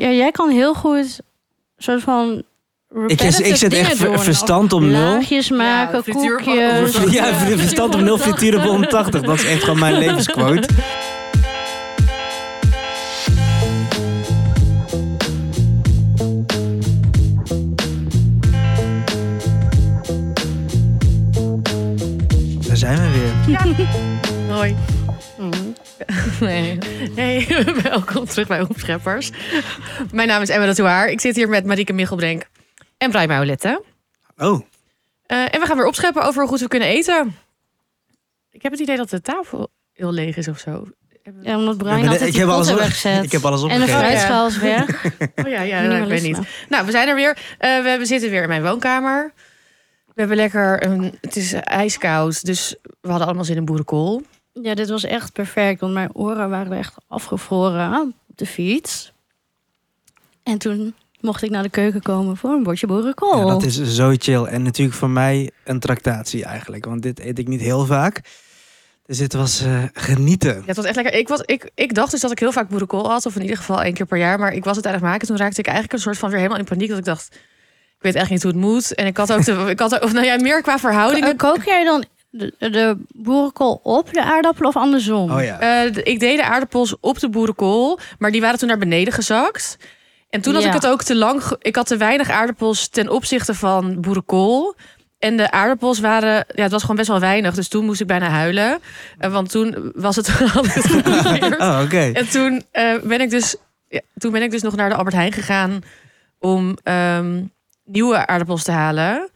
Ja, jij kan heel goed soort van. Ik, ik zet echt ver- verstand om nul. Laagjes maken, frituur- koekjes. Ja, verstand om nul frituren op 180. Dat is echt gewoon mijn levensquote. Daar zijn we weer. Hoi. Nee. Hey, welkom terug bij Opscheppers. Mijn naam is Emma de Touaar. Ik zit hier met Marieke Michelbrenk en Brian Maulette. Oh, Eh, en we gaan weer opscheppen over hoe goed we kunnen eten. Ik heb het idee dat de tafel heel leeg is of zo. Ja, omdat Brian ik, ben- altijd ik, die heb alles, weggezet. ik heb alles en de opgegeven. fruitschaal is weg. Oh ja, ja nou, ik weet niet. Nou, we zijn er weer. Eh, we, we zitten weer in mijn woonkamer. We hebben lekker een... Het is ijskoud, dus we hadden allemaal zin in boerenkool. Ja, dit was echt perfect. Want mijn oren waren echt afgevroren op de fiets. En toen mocht ik naar de keuken komen voor een bordje boerenkool. Ja, dat is zo chill. En natuurlijk voor mij een tractatie eigenlijk. Want dit eet ik niet heel vaak. Dus dit was eh, genieten. Ja, het was echt lekker. Ik, was, ik, ik dacht dus dat ik heel vaak boerenkool had. Of in ieder geval één keer per jaar. Maar ik was het het maken. Toen raakte ik eigenlijk een soort van weer helemaal in paniek. Dat ik dacht, ik weet echt niet hoe het moet. En ik had ook, de, ik had ook of nou ja, meer qua verhoudingen. Kook jij dan de, de boerenkool op de aardappelen of andersom? Oh ja. Eh, de- ik deed de aardappels op de boerenkool. Maar die waren toen naar beneden gezakt. En toen had Ja. ik het ook te lang. Ik had te weinig aardappels ten opzichte van boerenkool. En de aardappels waren, ja, het was gewoon best wel weinig. Dus toen moest ik bijna huilen. Eh, want toen was het, geprobeerd. Oh, oké. En toen, eh, ben ik dus, ja, toen ben ik dus nog naar de Albert Heijn gegaan om ehm, nieuwe aardappels te halen.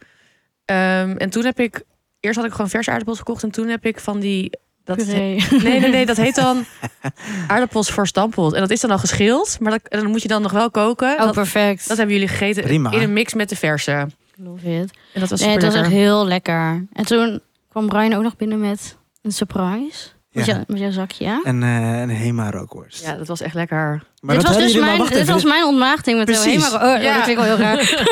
Ehm, en toen heb ik, eerst had ik gewoon verse aardappels gekocht en toen heb ik van die, dat Puree. nee, nee, nee, dat heet dan aardappels verstampeld. En dat is dan al geschild, maar dat, dan moet je dan nog wel koken. Oh, dat, perfect. dat hebben jullie gegeten Prima. in een mix met de verse. Love it. En dat was Nee, super het was echt heel lekker. En toen kwam Brian ook nog binnen met een surprise. Met, Ja. jou- met jouw zakje. En eh, een Hema rookworst. Ja, dat was echt lekker. Maar dit was dus mijn, dit even. was mijn ontmaagding met Precies. Precies. Oh, Ja. dat vind ik wel heel raar.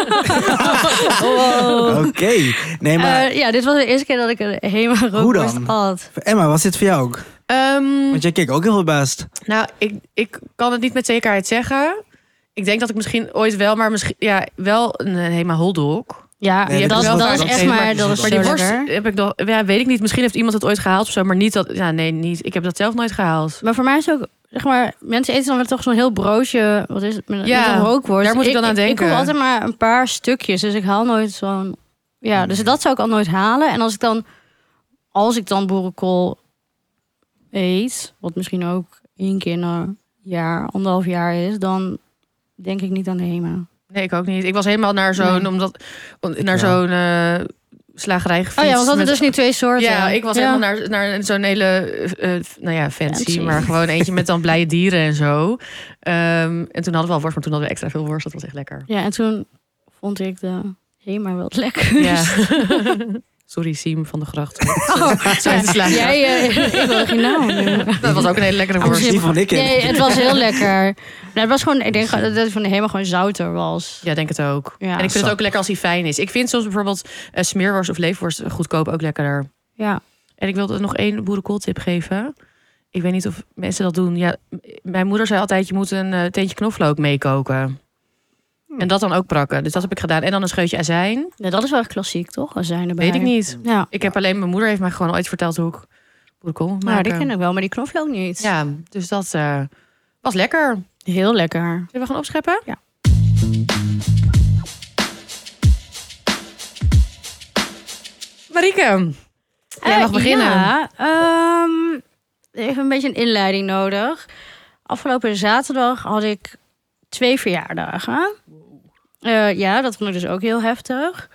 wow. Oké. Nee, maar Eh, ja, dit was de eerste keer dat ik een Hema rookworst dan? had. Emma, was dit voor jou ook? Ehm, Want jij keek ook heel verbaasd. Nou, ik, ik kan het niet met zekerheid zeggen. Ik denk dat ik misschien ooit wel, maar misschien ja, wel een eh, helemaal hotdog. Ja, Nee, dat, dat dat, is wel echt maar, dat is Maar die worst heb ik nog, ja, weet ik niet. Misschien heeft iemand het ooit gehaald of zo, maar niet dat. Ja, nee, niet. Ik heb dat zelf nooit gehaald. Maar voor mij is ook, zeg maar, mensen eten dan weer toch zo'n heel broodje, wat is het, met, Ja, met een rookworst. daar moet ik dan aan Ik denken. hoef altijd maar een paar stukjes, dus ik haal nooit zo'n... Ja, dus dat zou ik al nooit halen. En als ik dan, als ik dan boerenkool eet, wat misschien ook één keer in een jaar, anderhalf jaar is, dan denk ik niet aan de HEMA. Nee, ik ook niet. Ik was helemaal naar zo'n, Nee. omdat, naar zo'n eh, slagerij gefietst. Oh ja, want dat met- dus niet twee soorten. Ja, ik was helemaal naar, naar zo'n hele, eh, nou ja, fancy, Fancy. maar gewoon eentje met dan blije dieren en zo. Ehm, en toen hadden we al worst, maar toen hadden we extra veel worst. Dat was echt lekker. Ja, en toen vond ik de HEMA wel lekker. Ja. Sorry, Siem van de Gracht. Oh, te slaan. Jij, ik wil geen naam noemen. Dat was ook een hele lekkere worst. Die ik Nee, het was heel lekker. Het was gewoon, ik denk dat het van de helemaal gewoon zouter was. Ja, denk het ook. Ja. en ik vind het ook lekker als hij fijn is. Ik vind soms bijvoorbeeld eh, smeerworst of leefworst goedkoop ook lekkerder. Ja. En ik wilde nog één boerenkooltip geven. Ik weet niet of mensen dat doen. Ja, mijn moeder zei altijd, je moet een eh, teentje knoflook meekoken. En dat dan ook prakken. Dus dat heb ik gedaan. En dan een scheutje azijn. Dat is wel echt klassiek, toch? Azijn erbij. Weet ik niet. Ja, Ik heb alleen, mijn moeder heeft mij gewoon ooit verteld hoe ik boerenkool moet maar maken. die ken ik wel, maar die knoflook niet. Ja, dus dat eh, was lekker. Heel lekker. Zullen we gaan opscheppen? Ja. Marieke, jij mag Eh, beginnen. Ja, ehm, even een beetje een inleiding nodig. Afgelopen zaterdag had ik twee verjaardagen. Eh, ja, dat vond ik dus ook heel heftig.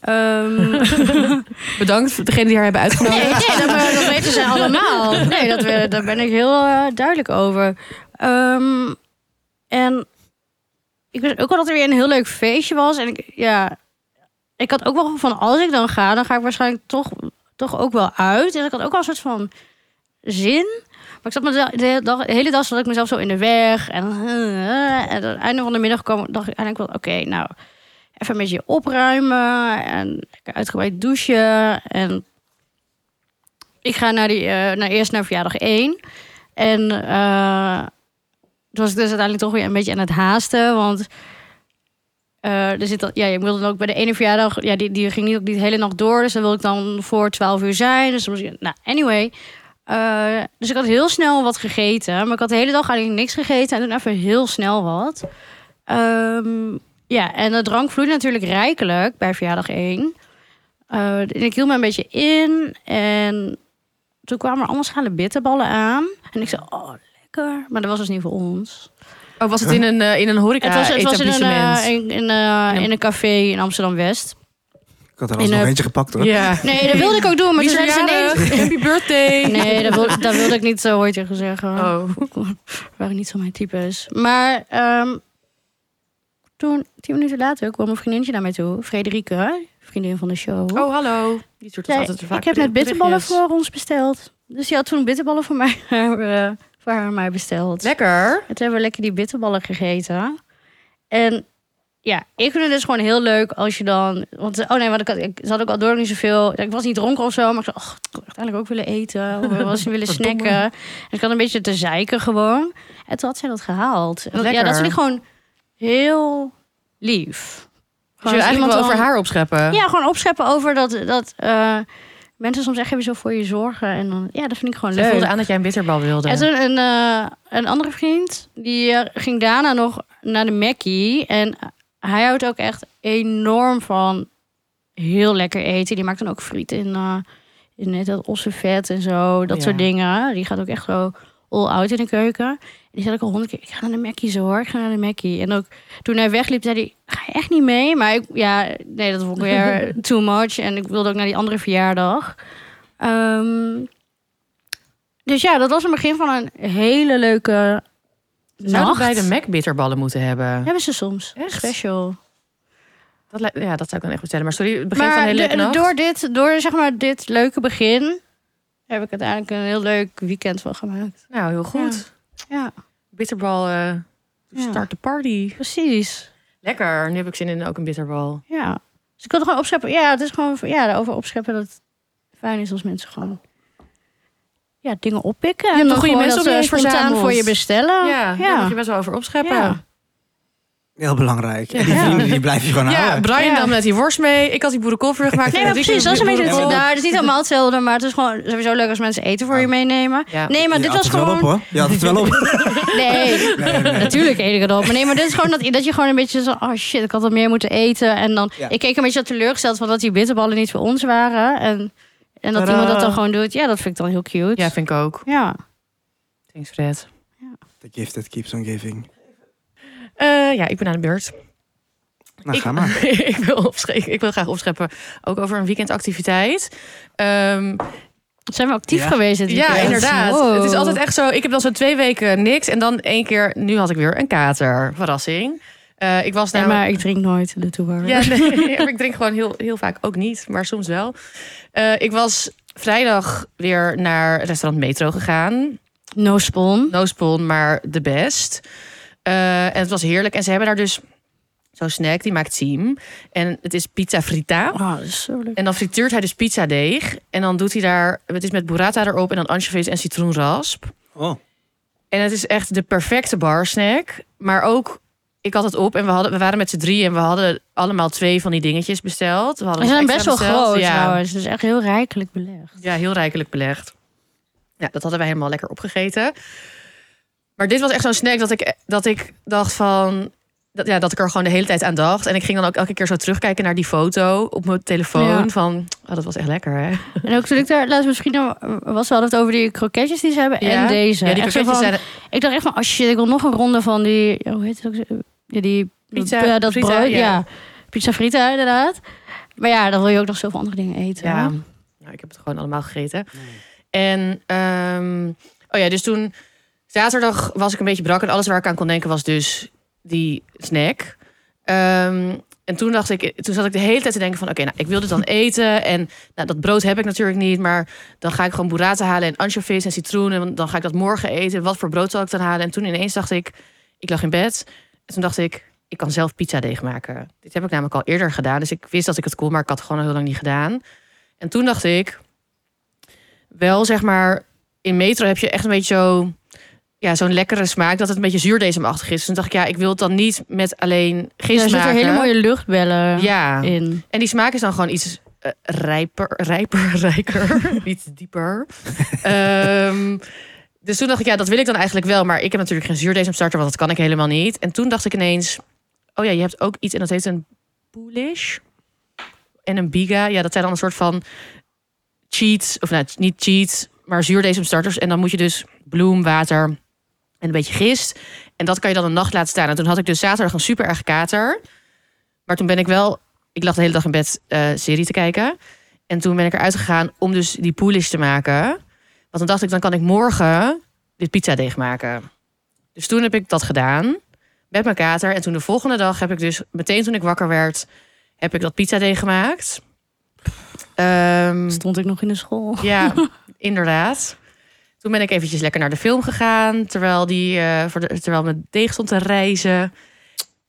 Ehm, Bedankt voor degene die haar hebben uitgenodigd. Nee, nee dat, dat weten ze allemaal. Nee, dat, we- daar ben ik heel eh, duidelijk over. Ehm, en ik wist ook wel dat er weer een heel leuk feestje was. En ik, ja, ik had ook wel van als ik dan ga, dan ga ik waarschijnlijk toch, toch ook wel uit. Dus ik had ook wel een soort van zin. Maar ik zat me de, de, dag- hele dag zat ik mezelf zo in de weg. En, eh, en aan het einde van de middag kwam, dacht ik eigenlijk wel, oké, nou, even een beetje opruimen en uitgebreid douchen. En ik ga naar die, eh, naar, eerst naar verjaardag 1. En eh, was ik dus uiteindelijk toch weer een beetje aan het haasten. Want eh, er zit ja, ik wilde dan ook bij de ene verjaardag, ja, die, die ging niet, ook niet de hele nacht door. Dus dan wil ik dan voor 12 uur zijn. Dus nou, anyway. Eh, dus ik had heel snel wat gegeten. Maar ik had de hele dag eigenlijk niks gegeten. En toen even heel snel wat. Ehm, ja, en de drank vloeide natuurlijk rijkelijk bij verjaardag 1. Eh, en ik hield me een beetje in. En toen kwamen er allemaal schalen bitterballen aan. En ik zei, oh, lekker. Maar dat was dus niet voor ons. Oh, was het in een, eh, in een horeca het was, het was in, een, in, in, in een café in Amsterdam-West. Had er In alsnog een- eentje gepakt hoor. Ja. Nee, dat wilde ik ook doen. Maar toen is zeiden ze? Happy birthday. Nee, dat wilde, dat wilde ik niet zo ooit tegen zeggen. Oh. waren niet zo mijn types. Maar ehm, toen, tien minuten later, kwam een vriendinnetje naar mij toe. Frederike, vriendin van de show. oh, hallo. Die soort altijd vaak ik heb net bitterballen berichtjes. voor ons besteld. Dus die had toen bitterballen voor mij, eh, voor haar en mij besteld. Lekker. En toen hebben we lekker die bitterballen gegeten. En ja, ik vind het dus gewoon heel leuk als je dan... Want, oh nee, want ik, had, ik zat ook al door niet zoveel... Ik was niet dronken of zo, maar ik zei... Oh, ik uiteindelijk ook willen eten. Of was willen snacken. En ik had een beetje te zeiken gewoon. En toen had zij dat gehaald. En dat, ja, dat vind ik gewoon heel lief. Dus Gewoon je als eigenlijk over haar opscheppen. Ja, gewoon opscheppen over dat... dat eh, mensen soms echt hebben zo voor je zorgen. En dan, ja, dat vind ik gewoon Zij leuk. voelde aan dat jij een bitterbal wilde. En toen een, eh, een andere vriend, die eh, ging daarna nog naar de Mackie. En hij houdt ook echt enorm van heel lekker eten. Die maakt dan ook friet in, eh in net dat ossenvet en zo. Dat Ja. soort dingen. Die gaat ook echt zo all out in de keuken. En die zei ook al honderd keer, ik ga naar de Mackie zo hoor. Ik ga naar de Mackie. En ook toen hij wegliep, zei hij, ga je echt niet mee? Maar ik, ja, nee, dat vond ik weer too much. En ik wilde ook naar die andere verjaardag. Ehm, dus ja, dat was een begin van een hele leuke Zouden wij de Mac bitterballen moeten hebben? Hebben ze soms. Echt? Special. Dat, ja, dat zou ik dan echt goed stellen. Maar sorry, het begin van een hele de- leuke nacht. door, dit, door zeg maar dit leuke begin... heb ik uiteindelijk een heel leuk weekend van gemaakt. Nou, heel goed. Ja, Bitterbal, Ja. start the party. precies. Lekker, nu heb ik zin in ook een bitterbal. Ja. Dus ik wilde gewoon opscheppen. Ja, het is gewoon ja, daarover opscheppen dat het fijn is als mensen gewoon ja, dingen oppikken. hebt en toch dan goede gewoon mensen dat spontaan voor je bestellen. ja, daar ja. moet je best wel over opscheppen. Ja. Ja, Heel belangrijk. En die Ja. vrienden die blijf je gewoon houden. Brian Ja. dan met die worst mee. Ik had die boerenkoolvrug gemaakt. Nee, precies. Dat is een beetje nou, het is niet helemaal hetzelfde, maar het is gewoon sowieso leuk als mensen eten voor je meenemen. Ja. Nee, maar Je dit had was het wel gewoon. op hoor. Je had het wel op. Nee, Nee, nee. natuurlijk eet ik het op. Maar nee, maar dit is gewoon dat, dat je gewoon een beetje zo... Oh shit, ik had wat meer moeten eten. En dan... Ja. Ik keek een beetje teleurgesteld van dat die bitterballen niet voor ons waren. En, en dat Tadaa. iemand dat dan gewoon doet. Ja, dat vind ik dan heel cute. Ja, vind ik ook. Ja. Thanks, Fred. The gift that keeps on giving. Eh, ja, ik ben aan de beurt. Nou, ik, ga maar. ik, wil ik wil graag opscheppen. Ook over een weekendactiviteit. Ehm, Zijn we actief Ja. geweest dit ja, inderdaad. Wow. Het is altijd echt zo. Ik heb dan zo twee weken niks. En dan één keer, nu had ik weer een kater. Verrassing. Eh, ik was Nee, namelijk... maar ik drink nooit de toehoor. Ja, nee, ik drink gewoon heel, heel vaak ook niet, maar soms wel. Eh, ik was vrijdag weer naar restaurant Metro gegaan. No spon. No spon, maar de best. Eh, en het was heerlijk. En ze hebben daar dus zo'n snack, die maakt Siem. En het is pizza frita. Oh, dat is zo leuk. En dan frituurt hij dus pizzadeeg. En dan doet hij daar, het is met burrata erop en dan anchovies en citroenrasp. Oh. En het is echt de perfecte barsnack. Maar ook, ik had het op en we, hadden, we waren met z'n drie en we hadden allemaal twee van die dingetjes besteld. We hadden Ze zijn best wel besteld. groot Ja, trouwens. Dus echt heel rijkelijk belegd. ja, heel rijkelijk belegd. Ja, dat hadden wij helemaal lekker opgegeten. Maar dit was echt zo'n snack dat ik, dat ik dacht van... Dat, ja, dat ik er gewoon de hele tijd aan dacht. En ik ging dan ook elke keer zo terugkijken naar die foto op mijn telefoon. Ja. Van, oh, dat was echt lekker, hè? En ook toen ik daar laatst misschien was, hadden het over die kroketjes die ze hebben en deze. Ja, die kroketjes van- zijn... Ik dacht echt van, oh shit, ik wil nog een ronde van die, hoe heet het ook? Ja, die Pizza ja, dat frita, brood, ja. ja. Pizza frita inderdaad. Maar ja, dan wil je ook nog zoveel andere dingen eten. Ja, nou, ik heb het gewoon allemaal gegeten. En, ehm, oh ja, dus toen... Zaterdag was ik een beetje brak en alles waar ik aan kon denken was dus die snack. Ehm, en toen dacht ik, toen zat ik de hele tijd te denken van, oké, nou, ik wil dit dan eten. En nou, dat brood heb ik natuurlijk niet, maar dan ga ik gewoon burrata halen en anchovies en citroen. En dan ga ik dat morgen eten. Wat voor brood zal ik dan halen? En toen ineens dacht ik, ik lag in bed. En toen dacht ik, ik kan zelf pizzadeeg maken. Dit heb ik namelijk al eerder gedaan. Dus ik wist dat ik het kon, maar ik had het gewoon al heel lang niet gedaan. En toen dacht ik, wel zeg maar, in metro heb je echt een beetje zo ja, zo'n lekkere smaak dat het een beetje zuurdesemachtig is. Dus toen dacht ik, ja, ik wil het dan niet met alleen gist Ja, er zitten maken. hele mooie luchtbellen Ja, in. en die smaak is dan gewoon iets eh, rijper, rijper, rijker, iets dieper. Ehm, dus toen dacht ik, ja, dat wil ik dan eigenlijk wel. Maar ik heb natuurlijk geen zuurdesemstarter, want dat kan ik helemaal niet. En toen dacht ik ineens, oh ja, je hebt ook iets en dat heet een poolish. En een biga. Ja, dat zijn dan een soort van cheats, of nou, niet cheats, maar zuurdesemstarters. En dan moet je dus bloem, water en een beetje gist. En dat kan je dan een nacht laten staan. En toen had ik dus zaterdag een super erg kater. Maar toen ben ik wel, ik lag de hele dag in bed eh, serie te kijken. En toen ben ik eruit gegaan om dus die poolish te maken. Want dan dacht ik, dan kan ik morgen dit pizzadeeg maken. Dus toen heb ik dat gedaan met mijn kater. En toen de volgende dag heb ik dus, meteen toen ik wakker werd, heb ik dat pizzadeeg gemaakt. Ehm, Stond ik nog in de school. ja, inderdaad. Toen ben ik eventjes lekker naar de film gegaan. Terwijl, die, eh, voor de, terwijl mijn deeg stond te reizen.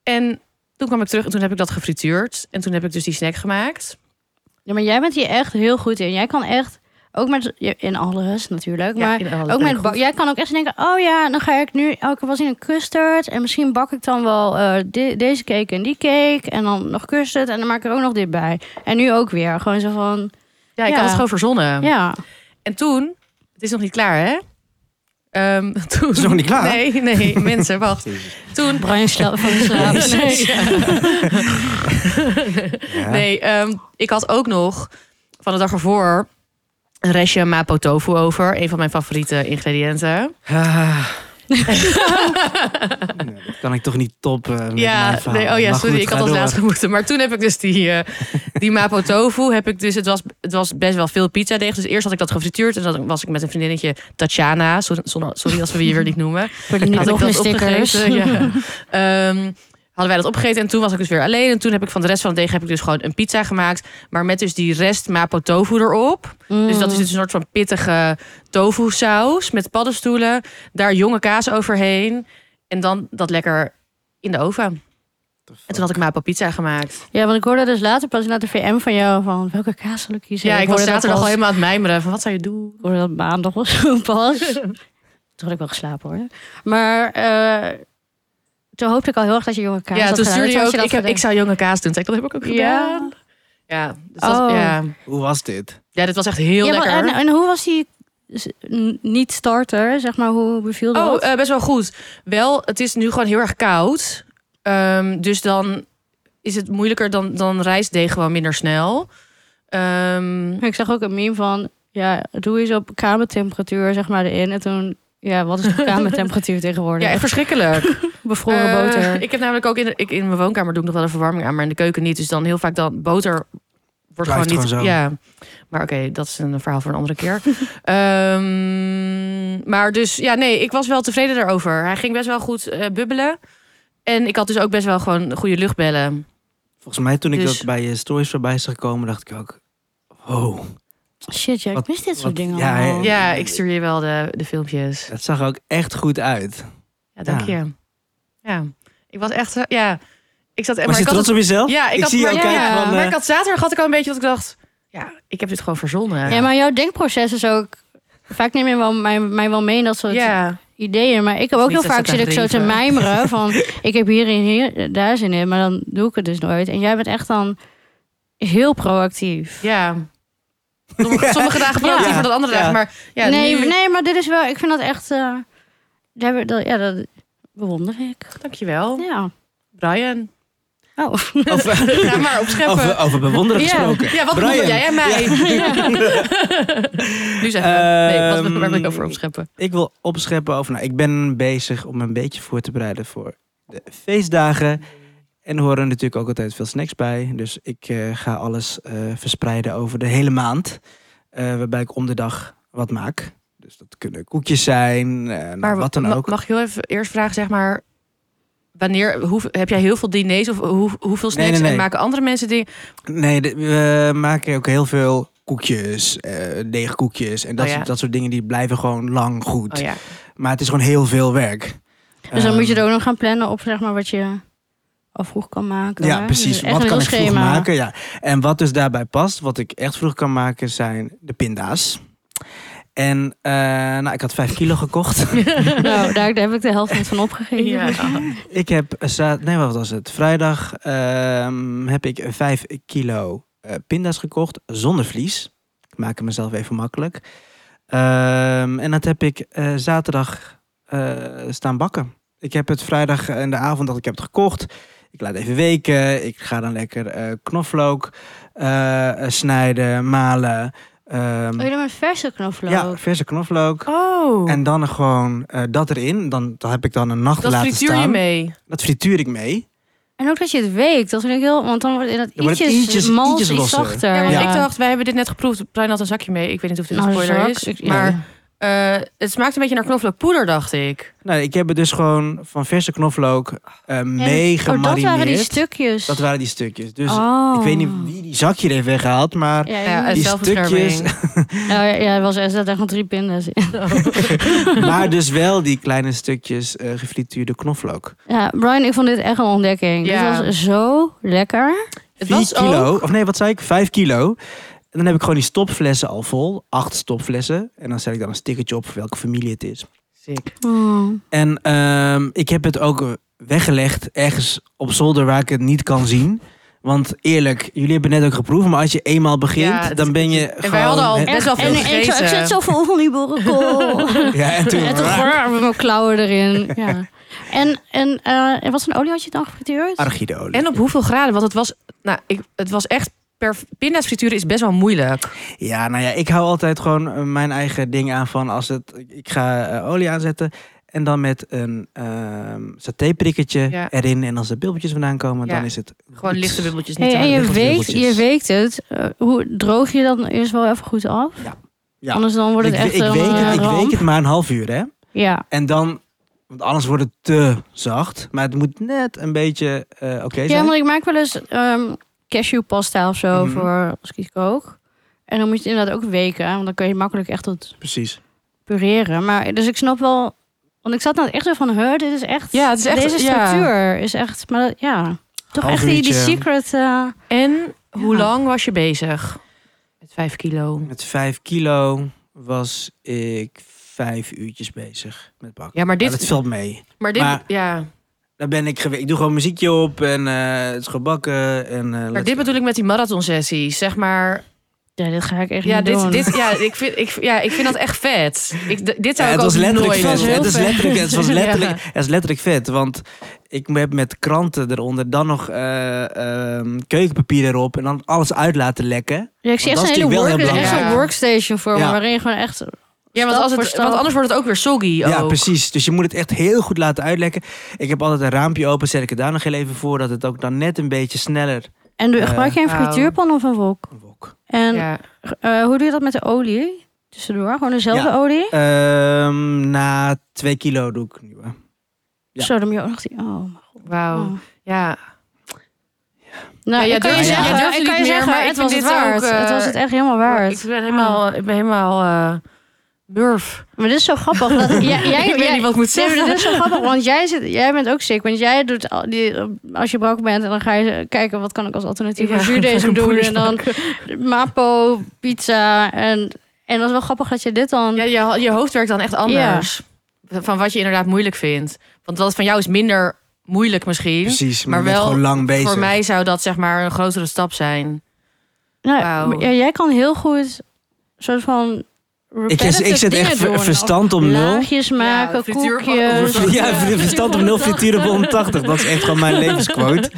En toen kwam ik terug en toen heb ik dat gefrituurd. En toen heb ik dus die snack gemaakt. Ja, maar jij bent hier echt heel goed in. Jij kan echt, ook met, in alles natuurlijk, Ja, maar ook met bak- jij kan ook echt denken, oh ja, dan ga ik nu elke was in een custard en misschien bak ik dan wel eh, de- deze cake en die cake en dan nog custard en dan maak ik er ook nog dit bij. En nu ook weer, gewoon zo van, Ja, ik Ja. had het gewoon verzonnen. ja. En toen, het is nog niet klaar hè? Ehm, toen, is nog niet klaar? Nee, nee, mensen, wacht. Toen, Brian slaap van de slaap. Nee. Ja. nee, ehm, ik had ook nog van de dag ervoor een restje mapo tofu over. Een van mijn favoriete ingrediënten. Ah. Nee, dat kan ik toch niet toppen. met Ja, nee, oh ja, sorry, goed, ik had als door. laatste moeten. Maar toen heb ik dus die, eh, die mapo tofu. Heb ik dus, het, was, het was best wel veel pizza deeg. Dus eerst had ik dat gefrituurd. En dan was ik met een vriendinnetje, Tatjana. Sorry, als we je weer niet noemen. Voor die Had ik nog dat stickers. Ja. Ehm, hadden wij dat opgegeten. En toen was ik dus weer alleen. En toen heb ik van de rest van het deeg heb ik dus gewoon een pizza gemaakt. Maar met dus die rest mapo tofu erop. Dus dat is dus een soort van pittige tofu saus met paddenstoelen. Daar jonge kaas overheen. En dan dat lekker in de oven. En toen had ik mapo pizza gemaakt. Ja, want ik hoorde dus later pas naar de VM van jou van welke kaas zal ik kiezen. Ja, ik was hoorde dat zaterdag al helemaal aan het mijmeren. Van wat zou je doen? Ik hoorde dat maandag of zo pas. Toen had ik wel geslapen hoor. Maar eh, toen hoopte ik al heel erg dat je jonge kaas ja, had toen stuurde je ook. dat Ik, heb, ik zou jonge kaas doen. Zei ik, dat heb ik ook gedaan. Ja. Ja, dus dat, Oh. ja. Hoe was dit? ja, dit was echt heel Ja, maar lekker. en, en hoe was die niet starter? Zeg maar, hoe beviel dat? Oh, eh, best wel goed. Wel, het is nu gewoon heel erg koud. Ehm, dus dan is het moeilijker dan, dan rijstdeeg gewoon minder snel. Ehm, Ik zag ook een meme van, ja, doe eens op kamertemperatuur zeg maar erin. En toen, ja, wat is de kamertemperatuur tegenwoordig? ja, echt verschrikkelijk. Bevroren Eh, boter. Ik heb namelijk ook in, de, ik, in mijn woonkamer doe ik nog wel de verwarming aan, maar in de keuken niet. Dus dan heel vaak dan boter wordt Blijft gewoon niet. gewoon zo. Ja, maar oké, dat is een verhaal voor een andere keer. Ehm, maar dus ja, nee, ik was wel tevreden daarover. Hij ging best wel goed eh, bubbelen. En ik had dus ook best wel gewoon goede luchtbellen. Volgens mij toen ik Dus- dat bij je stories voorbij zag komen, dacht ik ook... Wow, Shit, ja, ik wat- mis dit soort wat- dingen ja, allemaal. Ja, ik stuur je wel de, de filmpjes. het zag er ook echt goed uit. Ja, dank Ja. je. Ja, ik was echt, eh, ja, ik zat. maar Was je ik had trots het- op jezelf? Ja, ik, ik had, zie jou maar, kijken ja, van... maar eh, ik had zaterdag had ik al een beetje dat ik dacht, ja, ik heb dit gewoon verzonnen. Ja, maar jouw denkproces is ook... Vaak neem je wel, mij, mij wel mee in dat soort ja. ideeën. Maar ik heb ook heel vaak zit ik zo te mijmeren van... ik heb hierin hier, daar zin in, maar dan doe ik het dus nooit. En jij bent echt dan heel proactief. Ja. Sommige, sommige dagen proactiever Ja. dan andere Ja. dagen. Maar ja, nee, nu... nee, maar dit is wel... Ik vind dat echt... eh, dat, ja, dat bewonder ik. Dankjewel, Ja. Brian. Oh. over, Ga maar opscheppen. over, over bewonderen Ja. gesproken. ja, wat bewonder jij en mij? nu zeggen we. Nee, wat, waar wil je over Ehm, opscheppen? Ik wil opscheppen over... Nou, ik ben bezig om een beetje voor te bereiden voor de feestdagen. En er horen natuurlijk ook altijd veel snacks bij. Dus ik eh, ga alles eh, verspreiden over de hele maand. eh, waarbij ik om de dag wat maak. Dus dat kunnen koekjes zijn, eh, nou, Maar wat dan ook. Mag ik heel even eerst vragen, zeg maar... Wanneer, hoe, heb jij heel veel diners of hoe, hoeveel snacks? Nee, nee, nee. En maken andere mensen dingen? Nee, de- we maken ook heel veel koekjes, eh deegkoekjes. En dat, Oh ja. soort, dat soort dingen die blijven gewoon lang goed. Oh ja. Maar het is gewoon heel veel werk. Dus dan moet je Ehm, er ook nog gaan plannen op zeg maar, wat je al vroeg kan maken. Ja, hè? precies. Dus echt wat kan ik vroeg maken? Ja. En wat dus daarbij past, wat ik echt vroeg kan maken, zijn de pinda's. En eh, nou, ik had vijf kilo gekocht. nou, daar, daar heb ik de helft niet van opgegeven. Ja. ik heb, nee wat was het? Vrijdag ehm, heb ik vijf kilo eh, pinda's gekocht zonder vlies. Ik maak het mezelf even makkelijk. Ehm, en dat heb ik eh, zaterdag eh, staan bakken. Ik heb het vrijdag in de avond dat ik heb het gekocht. Ik laat even weken. Ik ga dan lekker eh, knoflook snijden, malen. Ehm, Oh, je doet met verse knoflook. ja, verse knoflook. Oh, En dan gewoon eh, dat erin. Dan, dan heb ik dan een nacht dat laten frituur staan. je mee. Dat frituur ik mee. En ook dat je het weekt. Dat vind ik heel... Want dan wordt het Dan het ietsjes, ietsjes- mals, ietsjes iets losser. zachter. Ja, want Ja. ik dacht, wij hebben dit net geproefd. Brian had een zakje mee. Ik weet niet of dit een Nou, spoiler zak. is. Ik- maar eh, het smaakt een beetje naar knoflookpoeder, dacht ik. Nou, ik heb het dus gewoon van verse knoflook eh mee Oh, dat waren die stukjes. Dat waren die stukjes. Dus Oh. ik weet niet wie die zakje heeft weggehaald, maar Ja, die stukjes. ja, ja, het was er zaten gewoon drie pinda's in. maar dus wel die kleine stukjes eh gefrituurde knoflook. Ja, Brian, ik vond dit echt een ontdekking. Ja. Dit was zo lekker. Het 4 was kilo, ook... of nee, wat zei ik? 5 kilo. En dan heb ik gewoon die stopflessen al vol. Acht stopflessen. En dan zet ik dan een stickertje op voor welke familie het is. Sick. Oh. En ehm, ik heb het ook weggelegd ergens op zolder waar ik het niet kan zien. Want eerlijk, jullie hebben net ook geproefd, maar als je eenmaal begint, Ja, dan ben je En gewoon... wij hadden al best wel veel en, en ik, zo- ik gegeten. zet zo vol van die boerenkool. Ja, en toen... en toen met mijn klauwen erin. Ja. En, en, eh, en wat voor olie had je dan gefrituurd? Argideolie. En op hoeveel graden? Want het was, nou, ik, het was echt... Per, pinda's frituren is best wel moeilijk. Ja, nou ja, ik hou altijd gewoon eh, mijn eigen ding aan van als het... Ik ga eh, olie aanzetten en dan met een ehm satéprikketje Ja. erin. En als er bulbjes vandaan komen, Ja. dan is het... Gewoon lichte bubbeltjes. Niet Hey, en je weekt, bubbeltjes. je weekt het. Eh, hoe droog je dat eerst wel even goed af? Ja. Anders dan wordt het ik, echt ik, een week het, ik week het maar een half uur, hè. Ja. En dan... Want anders wordt het te zacht. Maar het moet net een beetje eh, oké ja, zijn. maar ik maak wel eens ehm cashewpasta of zo Mhm. voor als ik iets kook. En dan moet je het inderdaad ook weken. Want dan kun je makkelijk echt tot Precies. pureren. Maar dus ik snap wel... Want ik zat nou echt zo van, huh, dit is echt... Ja, het is echt- Deze ja. structuur is echt... Maar dat- ja, toch Half echt die, die secret... eh, En hoe Ja. lang was je bezig? Met vijf kilo. Met vijf kilo was ik vijf uurtjes bezig met bakken. Ja, maar Maar dit... dat valt mee. maar dit maar- ja. Daar ben ik geweest. Ik doe gewoon muziekje op en eh, het is gebakken. En, eh, Maar dit go. bedoel ik met die marathonsessies. Zeg maar... ja, dit ga ik echt Ja, niet dit, doen. dit, ja, ik vind, ik, ja, ik vind dat echt vet. Ik, dit zou Ja, ik het was ook letterlijk nooit vet. doen. Het, is letterlijk, het, was vet. letterlijk, Ja. het is letterlijk vet. Want ik heb met kranten eronder, dan nog eh, ehm, keukenpapier erop en dan alles uit laten lekken. Ja, ik zie echt Want is hele work, echt zo'n belangrijk. workstation voor me, waarin je gewoon echt... Ja, want, als het, want anders wordt het ook weer soggy. Ja, ook. precies. Dus je moet het echt heel goed laten uitlekken. Ik heb altijd een raampje open, zet ik het daar nog heel even voor, dat het ook dan net een beetje sneller En doe, Eh, gebruik je een wauw. frituurpan of een wok? wok. En Ja. eh, hoe doe je dat met de olie? Tussendoor, gewoon dezelfde Ja. olie? Ehm, na twee kilo doe ik nieuwe. Ja. Zo, dan moet je ook nog die... Oh, mijn god. Wauw. Oh. Ja. Nou, Ja, kan je zeggen, ik het kan je zeggen het was het waard. ook, eh, het was het echt helemaal waard. Ik ben helemaal, ik ben helemaal eh murf. Maar dit is zo grappig. Dat, jij, jij, ik weet jij- niet wat ik moet Nee, zeggen. dit is zo grappig, want jij, zit, jij bent ook sick. Want jij doet, al die, als je brak bent, en dan ga je kijken wat kan ik als alternatief Ja, voor zuurdezen doen. En dan mapo, pizza. En, en dat is wel grappig dat je dit dan... Ja, je, je hoofd werkt dan echt anders. Van wat je inderdaad moeilijk vindt. Want wat van jou is minder moeilijk misschien. Precies, maar, Maar je bent wel gewoon lang bezig. Voor mij zou dat zeg maar een grotere stap zijn. nou, ja, jij kan heel goed soort van ik, ik repetitive zet echt ver- verstand om nul. Laagjes maken, frituur- koekjes. Ja, verstand om nul frituur op 180. Dat is echt gewoon mijn levensquote.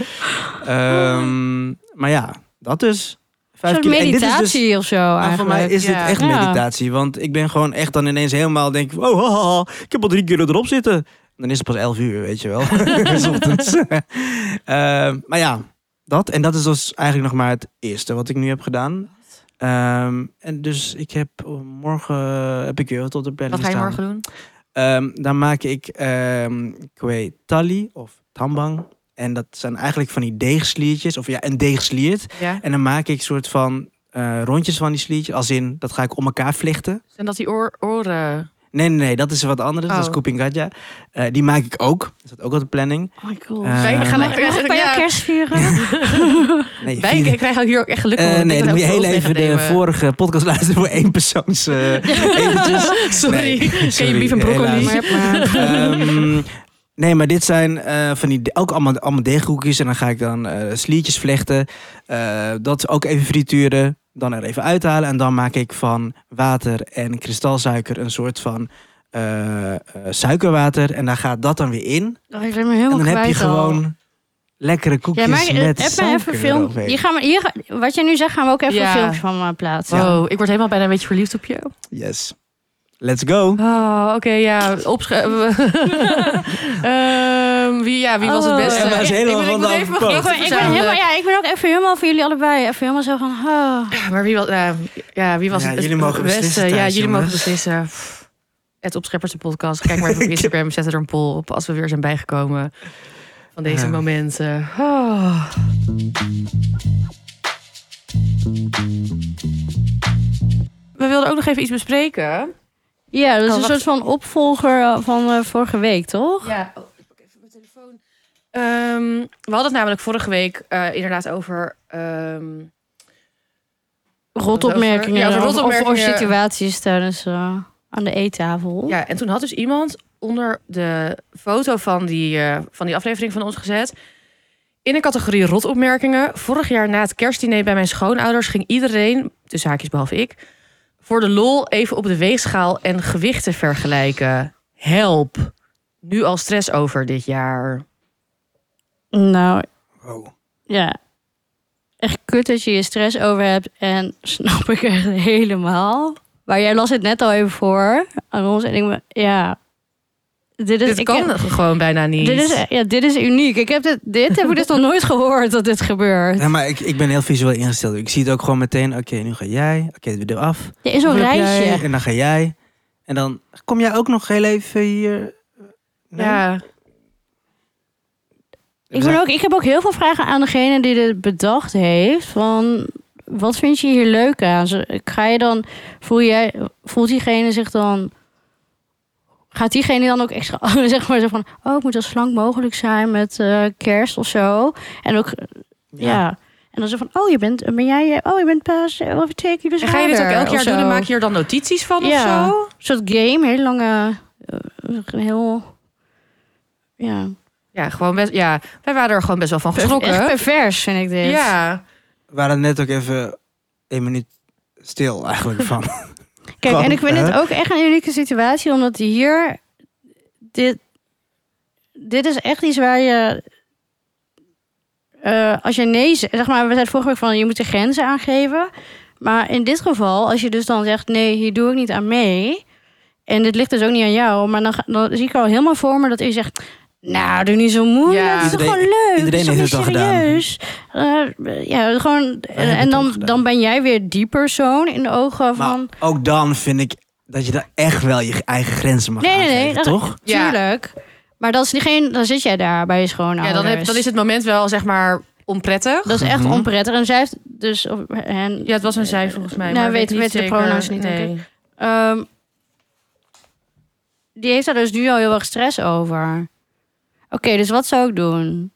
Ehm, maar ja, dat dus. Een Vijf soort kilo. En dit is dus, meditatie of zo eigenlijk. voor mij is dit Ja. echt Ja. meditatie. Want ik ben gewoon echt dan ineens helemaal denk ik, oh, haha, ik heb al drie keer erop zitten. Dan is het pas 11 uur, weet je wel. ochtends. Ehm, maar ja, dat. En dat is dus eigenlijk nog maar het eerste wat ik nu heb gedaan. Ehm, en dus ik heb oh, morgen heb ik weer op de planning Wat ga je staan. morgen doen? Ehm, dan maak ik kwe tali of tambang. En dat zijn eigenlijk van die deegsliertjes. Of ja, een deegsliert. Ja. En dan maak ik soort van eh, rondjes van die sliertjes. Als in, dat ga ik om elkaar vlechten. En dat die oor, oren... Nee, nee, nee, dat is wat anders. Dat is Oh. Koeping Gadja. Eh, die maak ik ook. Dat staat ook op de planning. Oh my god. Eh, Wij gaan Mag ik bij kerst vieren? Nee, wij krijgen hier ook echt geluk Eh, van. nee, dan moet je heel even de vorige podcast luisteren voor één persoons eh eventjes. Sorry. Nee, Ken je beef en broccoli? helaas. Ehm, nee, maar dit zijn eh, van die ook allemaal, allemaal deegkoekjes. En dan ga ik dan eh sliertjes vlechten. Eh, dat ook even frituren. Dan er even uithalen. En dan maak ik van water en kristalsuiker een soort van eh, eh, suikerwater. En daar gaat dat dan weer in. Oh, ik ben me helemaal en dan heb je al. gewoon lekkere koekjes Ja, maar eh, met heb suiker even film. Hier gaan we, hier, wat jij nu zegt, gaan we ook even Ja. een filmpje van uh, plaatsen. Wow, ik word helemaal bijna een beetje verliefd op je. Yes. Let's go. Oh, oké, ja. Opschrijven. Ehm, wie, ja, wie was het Oh. beste? Emma is helemaal ik, ben- van ik afpoot. Ik ben, ik, ben helemaal, ja, ik ben ook even helemaal voor jullie allebei. Even helemaal zo van. Oh. Ja, maar wie was, ja, ja, wie was Ja, het jullie mogen beste? beslissen Ja, jullie mogen beslissen. Het Opscheppers de podcast. Kijk maar even op Instagram. Zet er een poll op als we weer zijn bijgekomen van deze Ja. momenten. Oh. We wilden ook nog even iets bespreken. Ja, dat is Oh, een soort van opvolger uh, van uh, vorige week, toch? Ja, oh, ik pak even mijn telefoon. Ehm, we hadden het namelijk vorige week eh, inderdaad over... ehm, Rotopmerkingen. Ja, over of- Of, of rotopmerkingen. situaties tijdens uh, aan de eettafel. Ja, en toen had dus iemand onder de foto van die, eh, van die aflevering van ons gezet. In de categorie rotopmerkingen. Vorig jaar na het kerstdiner bij mijn schoonouders ging iedereen, tussen haakjes behalve ik, voor de lol even op de weegschaal en gewichten vergelijken. Help. Nu al stress over dit jaar. Nou, Wow. ja. Echt kut dat je je stress over hebt. En snap ik echt helemaal. Maar jij las het net al even voor aan ons. En ik me, ja. Dit, is, dit ik kan heb- gewoon bijna niet. dit, is, ja, dit is uniek. Ik heb dit, dit heb ik dus nog nooit gehoord dat dit gebeurt. Ja, maar ik, ik ben heel visueel ingesteld. Ik zie het ook gewoon meteen. Oké, nu ga jij. Oké, het weer af. Er is zo'n jij, rijtje. En dan ga jij. En dan kom jij ook nog heel even hier. Nee? Ja, Ik, ben ook, ik heb ook heel veel vragen aan degene die dit bedacht heeft. Van, wat vind je hier leuk aan? Ga je dan, voel jij, voelt diegene zich dan... Gaat diegene dan ook extra, zeg maar, zo van... Oh, ik moet zo slank mogelijk zijn met eh, kerst of zo. En ook, ja. En dan zo van, oh, je bent, ben jij, oh, je bent pas eh, over twee En ga je dit ook elk jaar of doen en maak je er dan notities van of Ja. zo? Een soort game, heel lange, eh, een heel, ja. Ja, gewoon best, ja, wij waren er gewoon best wel van geschrokken. Echt pervers vind ik dit. Ja, We waren net ook even een minuut stil eigenlijk van. Kijk, en ik vind hè? het ook echt een unieke situatie, omdat hier dit, dit is echt iets waar je, eh, als je nee zegt, zeg maar, we zeiden vorige week van je moet de grenzen aangeven, maar in dit geval, als je dus dan zegt nee, hier doe ik niet aan mee, en dit ligt dus ook niet aan jou, maar dan, dan zie ik al helemaal voor me dat je zegt. Nou, doe niet zo moeilijk. Ja. het is toch Iedereen- gewoon leuk. iedereen het is heeft toch het niet al gedaan. serieus? Eh, ja, gewoon. En, het dan, dan ben jij weer die persoon in de ogen van. Maar ook dan vind ik dat je daar echt wel je eigen grenzen mag Nee, nee, nee. aangeven, dat- toch? Ja. Tuurlijk. Maar dat is diegene, dan zit jij daar bij je schoonouders. ja dan, heb, dan is het moment wel, zeg maar, onprettig. Dat is echt Mhm. onprettig. En zij heeft dus... En, Ja, het was een zij volgens mij. Nou, maar weet- niet weet de pronouns niet, denk Nee. Ehm, die heeft daar dus nu al heel erg stress over. Oké, dus wat zou ik doen?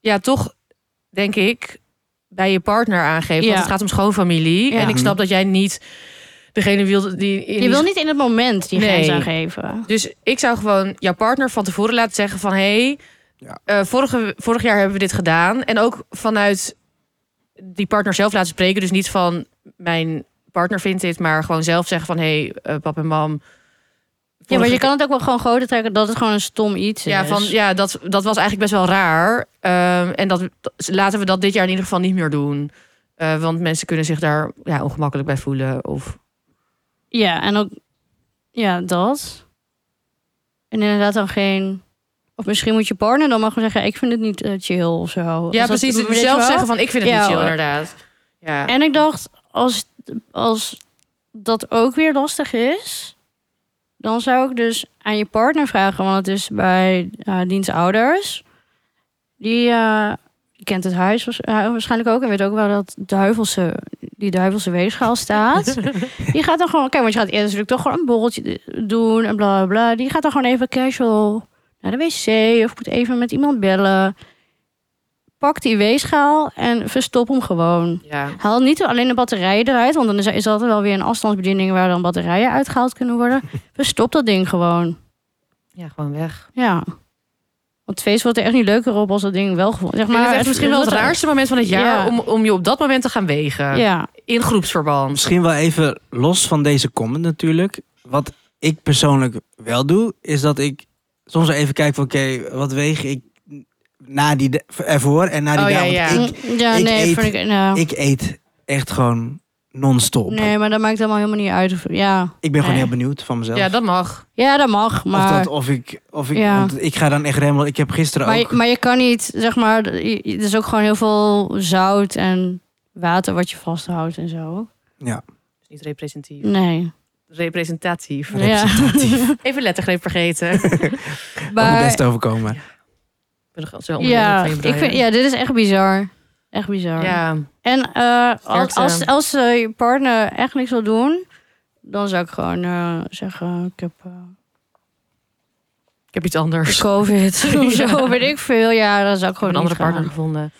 Ja, toch denk ik bij je partner aangeven. Ja. Want het gaat om schoonfamilie. Ja. En ik snap dat jij niet degene wil die... in Je die- wil niet in het moment die Nee. grens aangeven. Dus ik zou gewoon jouw partner van tevoren laten zeggen van... hé, hey, Ja. eh, vorige, vorig jaar hebben we dit gedaan. En ook vanuit die partner zelf laten spreken. Dus niet van mijn partner vindt dit, maar gewoon zelf zeggen van... hé, hey, eh, pap en mam... Ja, maar je kan het ook wel gewoon groter trekken dat het gewoon een stom iets is. Ja, van, ja dat, dat was eigenlijk best wel raar. Ehm, en dat, laten we dat dit jaar in ieder geval niet meer doen. Eh, want mensen kunnen zich daar ja, ongemakkelijk bij voelen. Of, Ja, en ook... Ja, dat. En inderdaad dan geen... Of misschien moet je partner dan maar gewoon zeggen... ik vind het niet eh, chill of zo. ja, dat- precies. je zelf zeggen van ik vind het Ja, niet chill, inderdaad. Ja. En ik dacht, als, als dat ook weer lastig is... dan zou ik dus aan je partner vragen... want het is bij eh diens ouders... die, eh, die kent het huis eh, waarschijnlijk ook... en weet ook wel dat Duivelse die duivelse weegschaal staat. die gaat dan gewoon, kijk, want je gaat eerst natuurlijk toch gewoon een borreltje doen en bla bla bla. Die gaat dan gewoon even casual naar de wc of moet even met iemand bellen. Pak die weegschaal en verstop hem gewoon. Ja. Haal niet alleen de batterijen eruit, want dan is altijd wel weer een afstandsbediening waar dan batterijen uitgehaald kunnen worden. Verstop dat ding gewoon. ja, gewoon weg. Ja. Want het feest wordt er echt niet leuker op als dat ding wel gevonden. Zeg Maar het is misschien wel het raarste moment van het jaar Ja. om, om je op dat moment te gaan wegen. Ja. In groepsverband. Misschien wel even los van deze comment natuurlijk. Wat ik persoonlijk wel doe, is dat ik soms even kijk van oké, wat weeg ik na die ervoor en na die Oh, dag. ja, ja. Ik, ja, ik nee, eet- vind ik, nou, ik eet echt gewoon non-stop. nee, maar dat maakt helemaal helemaal niet uit. Of, ja. Ik ben gewoon Nee. heel benieuwd van mezelf. Ja, dat mag. ja, dat mag, of, maar, dat, of ik, of ik, Ja. want ik ga dan echt remmen. Ik heb gisteren maar, ook. je- maar je kan niet, zeg maar, er is ook gewoon heel veel zout en water wat je vasthoudt en zo. Ja, Niet representatief. Nee. Representatief. Ja. Even lettergreep vergeten. maar, best overkomen. Ik ja, indruk van je ik vind, ja, dit is echt bizar. Echt bizar. Ja, En eh, als, als, als eh, je partner echt niks wil doen, dan zou ik gewoon eh, zeggen: Ik heb eh, ik heb iets anders. COVID of zo, Ja. weet ik veel. Ja, dan zou ik gewoon een andere gaan. partner gevonden.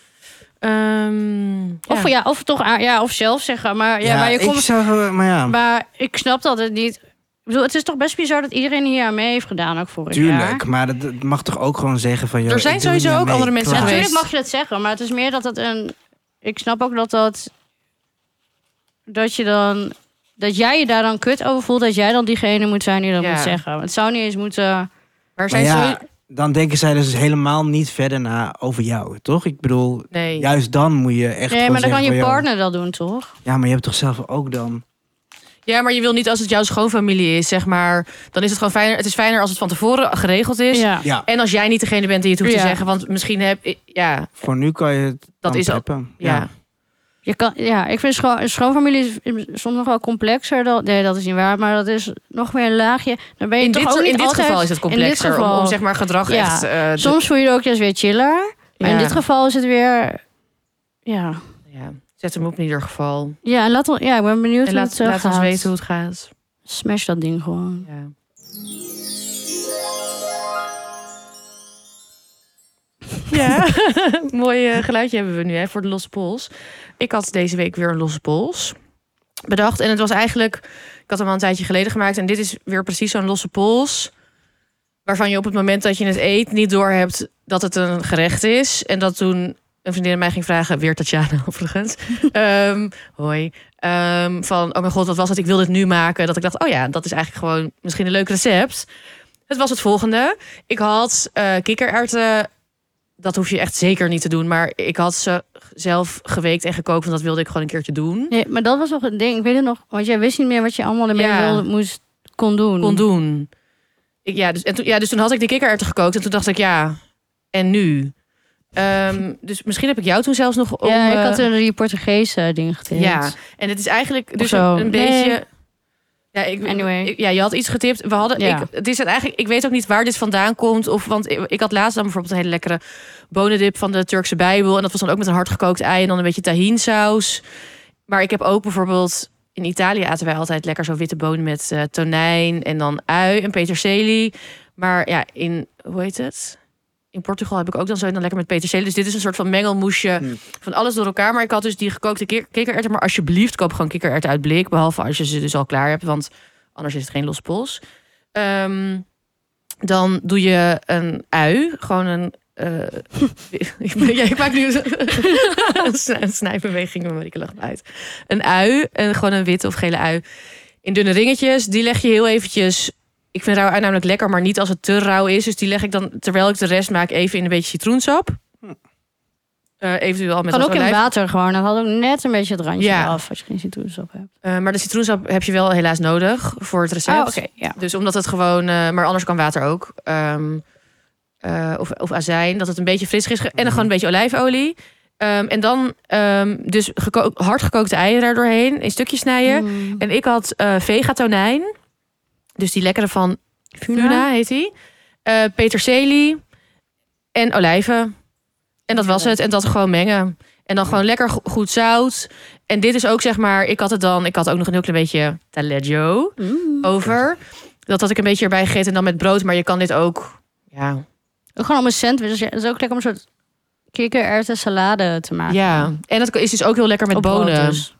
Ehm, Of, ja, of toch aan- ja, of zelf zeggen. Maar, ja, maar, je ik komt, zou, maar ja, maar ik snap dat het niet. Ik bedoel, het is toch best bizar dat iedereen hier aan mee heeft gedaan, ook vorig tuurlijk. jaar. Maar dat, dat mag toch ook gewoon zeggen van... joh, Er zijn sowieso ook mee, andere mensen klaar. Natuurlijk mag je dat zeggen, maar het is meer dat het een. Ik snap ook dat dat. Dat je dan. Dat jij je daar dan kut over voelt, dat jij dan diegene moet zijn die dat Ja. moet zeggen. Het zou niet eens moeten. Maar Maar zijn ja, zo... dan denken zij dus helemaal niet verder na over jou, toch? Ik bedoel, Nee. juist dan moet je echt Nee, maar dan kan je partner dat doen, toch? Ja, maar je hebt toch zelf ook dan... Ja, maar je wil niet als het jouw schoonfamilie is, zeg maar. Dan is het gewoon fijner. Het is fijner als het van tevoren geregeld is. Ja. Ja, En als jij niet degene bent die het hoeft te Ja. zeggen. Want misschien heb ik... Ja, voor nu kan je het Dat is al- ja. Je kan, ja, ik vind scho schoonfamilie is soms nog wel complexer. Dan, nee, dat is niet waar, maar dat is nog weer een laagje. Dan ben je In toch dit, ook niet in dit altijd- geval is het in dit complexer. geval- om, om zeg maar gedrag Ja. echt... eh, Soms voel je je ook juist weer chiller. Maar in Ja. dit geval is het weer... Ja, Ja, zet hem op in ieder geval. ja, laat, on- ja ik ben benieuwd En hoe laat, het laat ons gaat. weten hoe het gaat. Smash dat ding gewoon. Ja. Ja, mooi eh, geluidje hebben we nu hè, voor de losse pols. Ik had deze week weer een losse pols bedacht. En het was eigenlijk, ik had hem al een tijdje geleden gemaakt. En dit is weer precies zo'n losse pols. Waarvan je op het moment dat je het eet niet doorhebt dat het een gerecht is. En dat toen een vriendin mij ging vragen, weer Tatjana overigens. Ehm, hoi. Ehm, van, oh mijn god, wat was het? Ik wil dit nu maken. Dat ik dacht, oh ja, dat is eigenlijk gewoon misschien een leuk recept. Het was het volgende. Ik had eh kikkererwten. Dat hoef je echt zeker niet te doen. Maar ik had ze zelf geweekt en gekookt. Want dat wilde ik gewoon een keertje doen. Nee, maar dat was nog een ding. Ik weet het nog, want jij wist niet meer wat je allemaal ermee Ja. wilde, moest, kon doen. Kon doen. Ik, ja, dus, en toen, ja, dus toen had ik de kikkererwten gekookt. En toen dacht ik, ja, en nu? Ehm, dus misschien heb ik jou toen zelfs nog... Om, ja, ik eh, had toen die Portugese ding getipt. Ja, en het is eigenlijk dus zo. een, een Nee. beetje. Ja, ik, Anyway. ik- ja, je had iets getipt. We hadden. Ja. Ik, het is het eigenlijk. Ik weet ook niet waar dit vandaan komt. Of want ik, ik had laatst dan bijvoorbeeld een hele lekkere bonendip van de Turkse Bijbel. En dat was dan ook met een hardgekookt ei en dan een beetje tahinsaus. Maar ik heb ook bijvoorbeeld in Italië aten wij altijd lekker zo witte bonen met eh, tonijn en dan ui en peterselie. Maar ja, in hoe heet het? In Portugal heb ik ook dan zo dan lekker met peterselie. Dus dit is een soort van mengelmoesje Hmm. van alles door elkaar. Maar ik had dus die gekookte kik- kikkererwten. Maar alsjeblieft, koop gewoon kikkererwten uit blik. Behalve als je ze dus al klaar hebt. Want anders is het geen los pols. Ehm, dan doe je een ui. Gewoon een... eh, ik, ben- ja, ik maak nu een snij- een snijbeweging, maar ik lach uit. Een ui, en gewoon een witte of gele ui. In dunne ringetjes. Die leg je heel eventjes... Ik vind rauw ui namelijk lekker, maar niet als het te rauw is. Dus die leg ik dan, terwijl ik de rest maak, even in een beetje citroensap. Eh, eventueel met Kan ook in water gewoon. Dat had ook net een beetje het randje Ja. af als je geen citroensap hebt. Eh, maar de citroensap heb je wel helaas nodig voor het recept. Oh. Ja. Dus omdat het gewoon, eh, maar anders kan water ook. Ehm, eh, of, of azijn, dat het een beetje fris is. En dan gewoon een beetje olijfolie. Ehm, en dan dus dus geko- hard gekookte eieren daar doorheen. In stukjes snijden. Mm. En ik had vega tonijn. Dus die lekkere van Funa, heet die. Eh, peterselie en olijven. En dat was het. En dat gewoon mengen. En dan gewoon lekker go- goed zout. En dit is ook zeg maar, ik had het dan, ik had ook nog een heel klein beetje taleggio Mm. over. Dat had ik een beetje erbij gegeten en dan met brood. Maar je kan dit ook, ja, Ook gewoon om een sandwich. Dus het is ook lekker om een soort kikkererwten salade te maken. ja. En het is dus ook heel lekker met Op brood bonen. dus.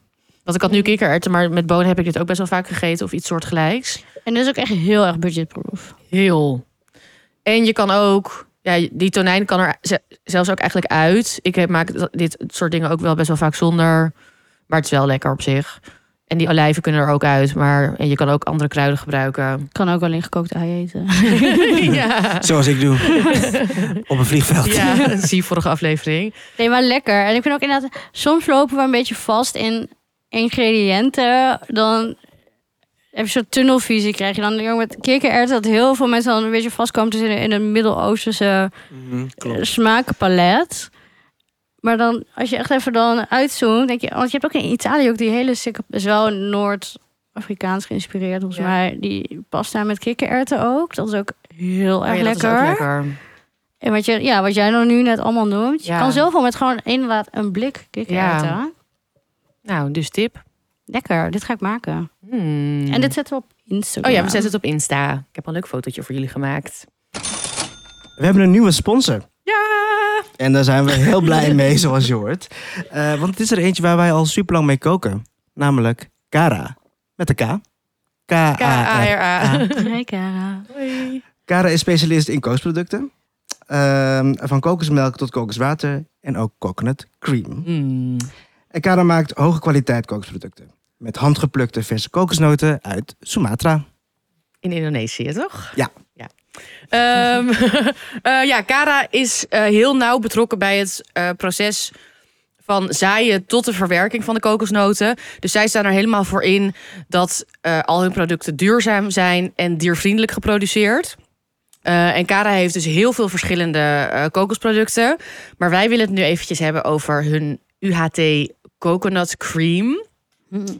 Want ik had nu kikkererwten, maar met bonen heb ik dit ook best wel vaak gegeten of iets soortgelijks. En dit is ook echt heel erg budgetproof. Heel. En je kan ook, ja, die tonijn kan er ze- zelfs ook eigenlijk uit. Ik heb, maak dat- dit soort dingen ook wel best wel vaak zonder. Maar het is wel lekker op zich. En die olijven kunnen er ook uit. Maar en je kan ook andere kruiden gebruiken. Ik kan ook wel in gekookt ei eten. ja. Zoals ik doe. Op een vliegveld. ja, dat zie je vorige aflevering. Nee, maar lekker. En ik vind ook inderdaad, soms lopen we een beetje vast in ingrediënten. Dan heb je een soort tunnelvisie krijg je dan met kikkererwten dat heel veel mensen dan een beetje vastkomen te zitten in een Midden-Oosterse Mhm, eh, smaakpalet. Maar dan, als je echt even dan uitzoomt, denk je, want je hebt ook in Italië ook die hele sikke, is wel Noord-Afrikaans geïnspireerd volgens Ja. mij, die pasta met kikkererwten ook. Dat is ook heel erg Oh ja, dat is lekker. ook lekker. En wat, je, ja, wat jij dan nu net allemaal noemt, je Ja. kan zoveel met gewoon inderdaad een blik kikkererwten. Nou, dus tip. Lekker, dit ga ik maken. Hmm. En dit zetten we op Instagram. Oh ja, we zetten het op Insta. Ik heb al een leuk fotootje voor jullie gemaakt. We hebben een nieuwe sponsor. Ja! En daar zijn we heel blij mee, zoals je hoort. Eh, want het is er eentje waar wij al super lang mee koken. Namelijk Cara. Met de K. K-A-R. K-A-R-A. Hey, Cara. Hoi. Cara is specialist in koosproducten. Ehm, van kokosmelk tot kokoswater en ook coconut cream. Hmm. En Cara maakt hoge kwaliteit kokosproducten. Met handgeplukte verse kokosnoten uit Sumatra. In Indonesië, toch? Ja. Ja, Ehm, eh, ja Cara is eh, heel nauw betrokken bij het eh, proces van zaaien tot de verwerking van de kokosnoten. Dus zij staan er helemaal voor in dat al hun producten duurzaam zijn en diervriendelijk geproduceerd. En Cara heeft dus heel veel verschillende kokosproducten. Maar wij willen het nu eventjes hebben over hun UHT Coconut Cream.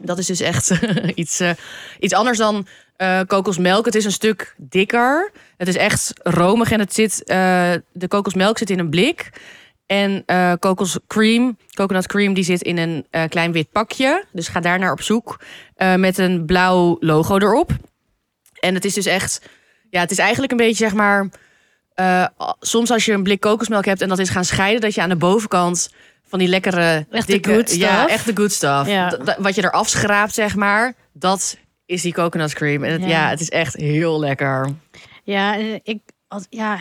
Dat is dus echt iets, eh, iets anders dan eh, kokosmelk. Het is een stuk dikker. Het is echt romig en het zit, eh, de kokosmelk zit in een blik. En kokoscream, coconut cream, die zit in een klein wit pakje. Dus ga daar naar op zoek met een blauw logo erop. En het is dus echt, ja, het is eigenlijk een beetje zeg maar. soms als je een blik kokosmelk hebt en dat is gaan scheiden, dat je aan de bovenkant van die lekkere, Echt dikke, good stuff. ja, echt de good stuff. Ja. Wat je eraf schraapt, zeg maar, dat is die coconut cream. En het, ja. Ja. het is echt heel lekker. Ja, ik, had, ja,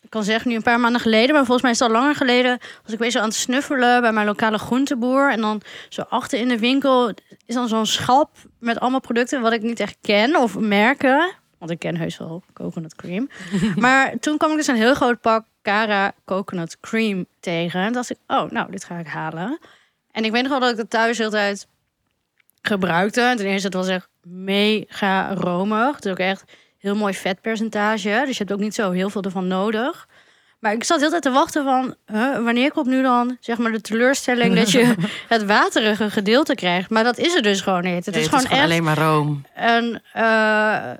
ik kan zeggen nu een paar maanden geleden, maar volgens mij is het al langer geleden, was ik weer zo aan het snuffelen bij mijn lokale groenteboer. En dan zo achter in de winkel is dan zo'n schap met allemaal producten wat ik niet echt ken of merken. Want ik ken heus wel coconut cream. maar toen kwam ik dus een heel groot pak Cara coconut cream tegen. En dacht ik, oh, nou, dit ga ik halen. En ik weet nog wel dat ik dat thuis heel tijd gebruikte. En ten eerste, het was echt mega romig. Het is ook echt heel mooi vetpercentage. Dus je hebt ook niet zo heel veel ervan nodig. Maar ik zat heel tijd te wachten van... huh, wanneer komt nu dan zeg maar de teleurstelling... dat je het waterige gedeelte krijgt. Maar dat is er dus gewoon niet. Het Nee, is gewoon echt alleen maar room. een, eh,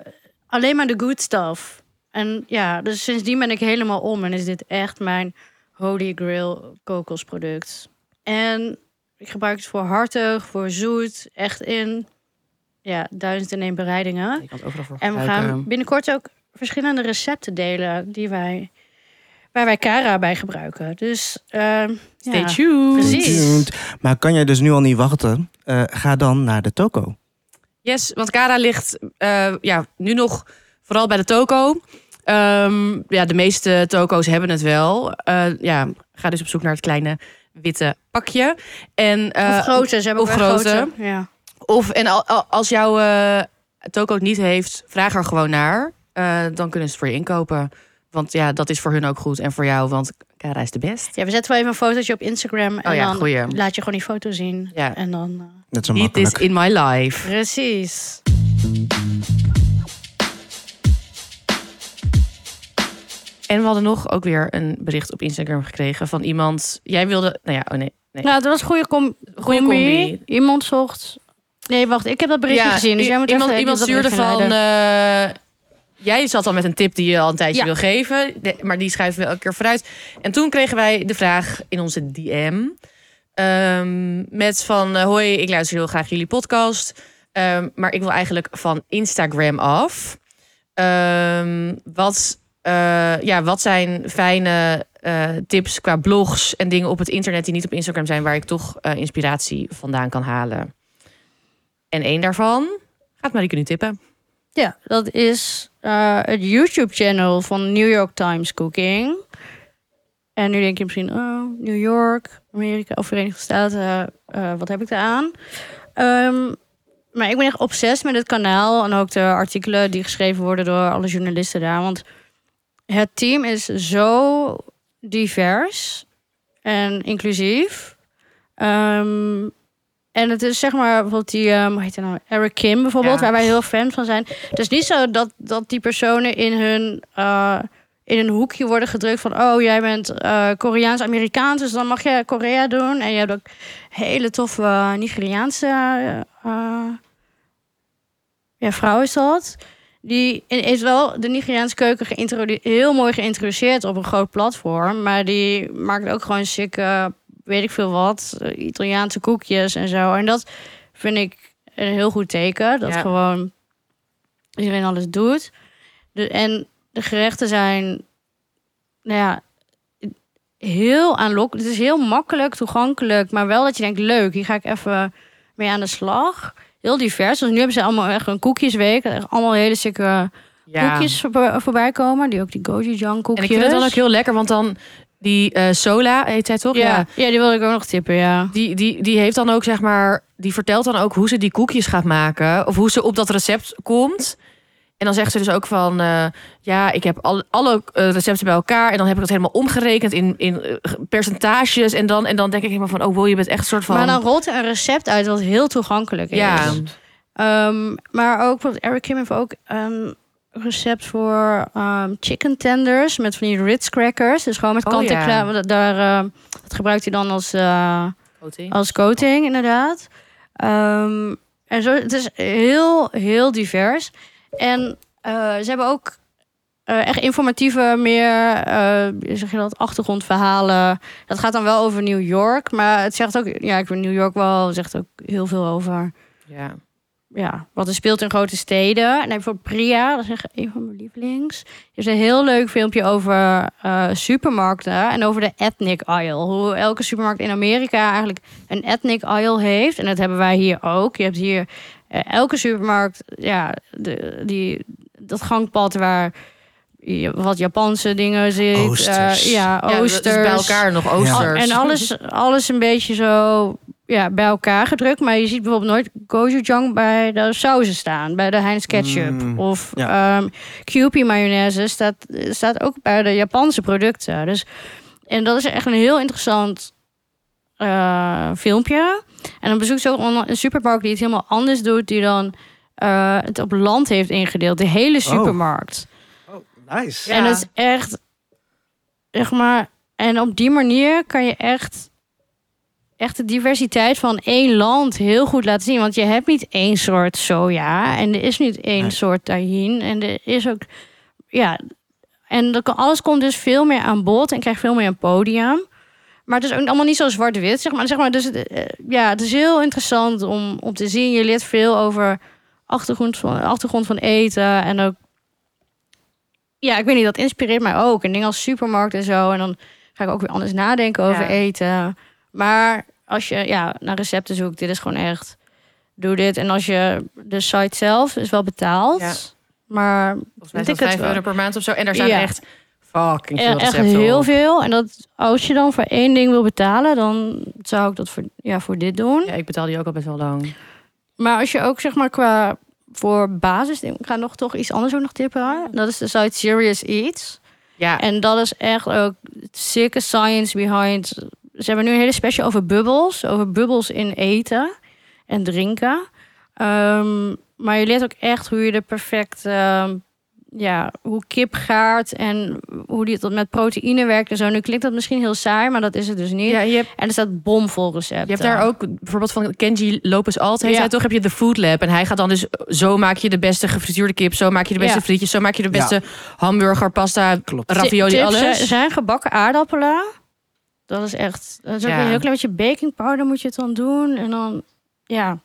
alleen maar de good stuff. En ja, dus sindsdien ben ik helemaal om. En is dit echt mijn Holy Grail kokosproduct. En ik gebruik het voor hartig, voor zoet. Echt in ja, duizend en één bereidingen. Je kan het overal voor En we gebruiken. gaan binnenkort ook verschillende recepten delen die wij, waar wij Cara bij gebruiken. Dus ehm, Stay ja. tuned. Precies. Tuned. Maar kan jij dus nu al niet wachten? Eh, ga dan naar de toko. Yes, want Cara ligt eh, ja, nu nog vooral bij de toko. Ehm, ja, de meeste toko's hebben het wel. Eh, ja, ga dus op zoek naar het kleine witte pakje. En, eh, of grote, ze hebben of wel grote. grote. Ja. Of, en al- al- als jouw eh, toko het niet heeft, vraag er gewoon naar. Eh, dan kunnen ze het voor je inkopen. Want ja, dat is voor hun ook goed. En voor jou, want Cara is de best. ja, we zetten wel even een fotootje op Instagram. En Oh ja, dan goeie. laat je gewoon die foto zien. Ja. En dan... eh, Net zo Eat this makkelijk. in my life. precies. En we hadden nog ook weer een bericht op Instagram gekregen van iemand. Jij wilde, nou ja, oh nee. nee. Nou, dat was een goede, com Goeie combi. Iemand zocht... Nee, wacht. Ik heb dat berichtje gezien. Dus jij moet iemand, even iemand stuurde van. eh, jij zat al met een tip die je al een tijdje Ja. wil geven. maar die schuiven we elke keer vooruit. En toen kregen wij de vraag in onze DM. ehm, met van, eh, hoi, ik luister heel graag jullie podcast. ehm, maar ik wil eigenlijk van Instagram af. Ehm, wat, eh, ja, wat zijn fijne eh, tips qua blogs en dingen op het internet die niet op Instagram zijn... waar ik toch eh, inspiratie vandaan kan halen? En één daarvan gaat Marieke nu tippen. Ja, dat is het YouTube-channel van New York Times Cooking. En nu denk je misschien, oh, New York, Amerika of Verenigde Staten, wat heb ik daaraan? Ehm maar ik ben echt obsessief met het kanaal en ook de artikelen die geschreven worden door alle journalisten daar. Want het team is zo divers en inclusief. Ehm, en het is zeg maar bijvoorbeeld die, ehm, hoe heet hij nou? Eric Kim bijvoorbeeld, Ja. waar wij heel fan van zijn. Het is niet zo dat, dat die personen in hun eh, in een hoekje worden gedrukt van oh jij bent eh, Koreaans-Amerikaans, dus dan mag je Korea doen. En je hebt ook hele toffe eh, Nigeriaanse ja, vrouw is dat. Die is wel de Nigeriaanse keuken heel mooi geïntroduceerd op een groot platform. Maar die maakt ook gewoon sikke, weet ik veel wat, eh, Italiaanse koekjes en zo. En dat vind ik een heel goed teken. Dat Ja. gewoon iedereen alles doet. De, en de gerechten zijn, nou ja, heel aanlokkelijk. Het is heel makkelijk, toegankelijk, maar wel dat je denkt, leuk, hier ga ik even mee aan de slag. Heel divers. Dus nu hebben ze allemaal echt een koekjesweek. Echt allemaal hele sikke koekjes voorbij, voorbij komen. Die ook die gochujang En koekjes. ik vind het dan ook heel lekker, want dan die eh, Sola, heet zij toch? ja, ja, die wil ik ook nog tippen, ja. Die, die, die heeft dan ook, zeg maar, die vertelt dan ook hoe ze die koekjes gaat maken. Of hoe ze op dat recept komt. En dan zegt ze dus ook van, eh, ja, ik heb al, alle eh, recepten bij elkaar. En dan heb ik dat helemaal omgerekend in, in eh, percentages. En dan, en dan denk ik helemaal van, oh, wow, je bent echt een soort van... Maar dan rolt er een recept uit wat heel toegankelijk is. ja, Ehm, maar ook, bijvoorbeeld Eric Kim heeft ook een recept voor ehm, chicken tenders met van die Ritz crackers. Dus gewoon met Oh, kant en klaar. want Daar, dat gebruikt hij dan als, eh, als coating, inderdaad. Ehm, en zo, het is heel, heel divers. En eh, ze hebben ook eh, echt informatieve, meer, eh, zeg je dat, achtergrondverhalen. Dat gaat dan wel over New York, maar het zegt ook, ja, ik vind New York wel, zegt ook heel veel over ja. Ja, wat er speelt in grote steden. En voor Priya, dat is echt een van mijn lievelings. Is een heel leuk filmpje over eh, supermarkten en over de ethnic aisle. Hoe elke supermarkt in Amerika eigenlijk een ethnic aisle heeft. En dat hebben wij hier ook. Je hebt hier eh, elke supermarkt, ja, de, die, dat gangpad waar je wat Japanse dingen zit. Oosters. Eh, ja, Ja, oosters. dus bij elkaar nog oosters. En alles, alles een beetje zo ja, bij elkaar gedrukt. Maar je ziet bijvoorbeeld nooit gochujang bij de sauzen staan. Bij de Heinz ketchup. Mm, of ja. ehm Kewpie mayonaise staat, staat ook bij de Japanse producten. Dus, en dat is echt een heel interessant eh, filmpje. En dan bezoekt ze ook een- supermarkt die het helemaal anders doet. Die dan eh, het op land heeft ingedeeld. De hele supermarkt. Nice. Ja. En het is echt, zeg maar, en op die manier kan je echt, echt de diversiteit van één land heel goed laten zien. Want je hebt niet één soort soja en er is niet één Nee. soort tahin. En er is ook, ja, en alles komt dus veel meer aan bod en krijgt veel meer een podium. Maar het is ook allemaal niet zo zwart-wit, zeg maar. Zeg maar dus, eh, ja, het is heel interessant om, om te zien. Je leert veel over achtergrond van, achtergrond van eten en ook ja, ik weet niet, dat inspireert mij ook. En dingen als supermarkt en zo. En dan ga ik ook weer anders nadenken over Ja. eten. Maar als je ja, naar recepten zoekt, dit is gewoon echt... Doe dit. En als je de site zelf is wel betaald. Ja. Maar Volgens mij is dat het 5 wel. euro per maand of zo. En daar staan Ja. echt fucking veel e- echt recepten heel op. veel. En dat, als je dan voor één ding wil betalen, dan zou ik dat voor, ja, voor dit doen. Ja, ik betaal die ook al best wel lang. Maar als je ook zeg maar qua voor basis, ik ga nog toch iets anders ook nog tippen. Dat is de site Serious Eats. Ja, En dat is echt ook sikke science behind. Ze hebben nu een hele special over bubbels. Over bubbels in eten en drinken. Ehm, maar je leert ook echt hoe je de perfecte ehm, ja, hoe kip gaart en hoe die dat met proteïne werkt en zo. Nu klinkt dat misschien heel saai, maar dat is het dus niet. Ja, je hebt, En er staat bomvol recepten. je hebt daar ook bijvoorbeeld van Kenji Lopez Alt. Heet Ja. hij toch? Heb je de Food Lab. En hij gaat dan dus... Zo maak je de beste gefrituurde kip. Zo maak je de beste Ja. frietjes. Zo maak je de Ja. beste hamburger, pasta, Klopt. ravioli, alles. zijn- zijn gebakken aardappelen. Dat is echt... Dat is ook Ja. een heel klein beetje baking powder moet je het dan doen. En dan, ja...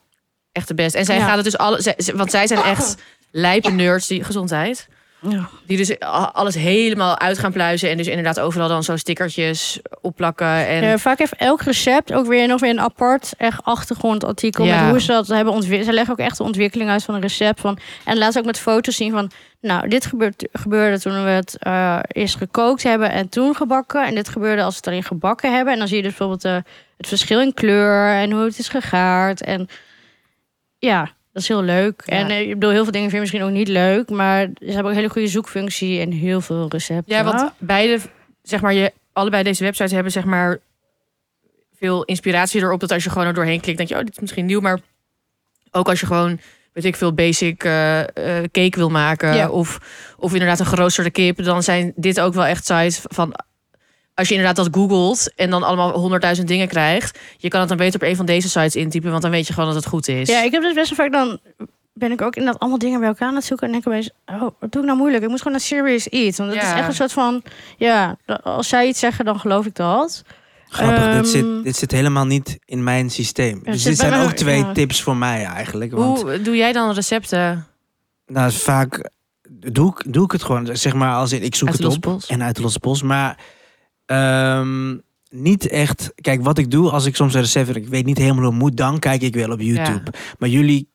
Echt de best. En zij Ja. gaat het dus alle... zij- Want zij zijn echt lijpe nerds. Die, gezondheid. Ja. Die dus alles helemaal uit gaan pluizen. En dus inderdaad overal dan zo stickertjes opplakken. En Ja, vaak heeft elk recept ook weer nog weer een apart echt achtergrondartikel Ja. met hoe ze dat hebben ontwikkeld. Ze leggen ook echt de ontwikkeling uit van een recept van en laat ze ook met foto's zien van nou dit gebeurt, gebeurde toen we het eh, eerst gekookt hebben en toen gebakken en dit gebeurde als we het erin gebakken hebben en dan zie je dus bijvoorbeeld eh, het verschil in kleur en hoe het is gegaard en ja dat is heel leuk. Ja. En eh, ik bedoel, heel veel dingen vind je misschien ook niet leuk, maar ze hebben ook een hele goede zoekfunctie en heel veel recepten. Ja, want beide, zeg maar, je, allebei deze websites hebben zeg maar veel inspiratie erop. Dat als je gewoon er doorheen klikt, denk je, oh, dit is misschien nieuw. Maar ook als je gewoon, weet ik veel, basic eh, eh, cake wil maken. Ja. Of, of inderdaad een geroosterde kip. Dan zijn dit ook wel echt sites van... Als je inderdaad dat googelt en dan allemaal honderdduizend dingen krijgt. Je kan het dan beter op een van deze sites intypen. Want dan weet je gewoon dat het goed is. Ja, ik heb dus best wel vaak dan ben ik ook inderdaad allemaal dingen bij elkaar aan het zoeken en denk ik opeens, oh, wat doe ik nou moeilijk? Ik moet gewoon naar Serious Eat, want het Ja. is echt een soort van, ja, als zij iets zeggen, dan geloof ik dat. Grappig, dit, Ehm, zit, dit zit helemaal niet in mijn systeem. Dus dit zijn ook twee ja. tips voor mij eigenlijk. Want Hoe doe jij dan recepten? nou, vaak doe ik, doe ik het gewoon, zeg maar, als in, ik zoek het op. pols? En uit de losse pols. Maar ehm, niet echt. Kijk, wat ik doe als ik soms een recept heb, ik weet niet helemaal hoe moet, dan kijk ik wel op YouTube. Maar jullie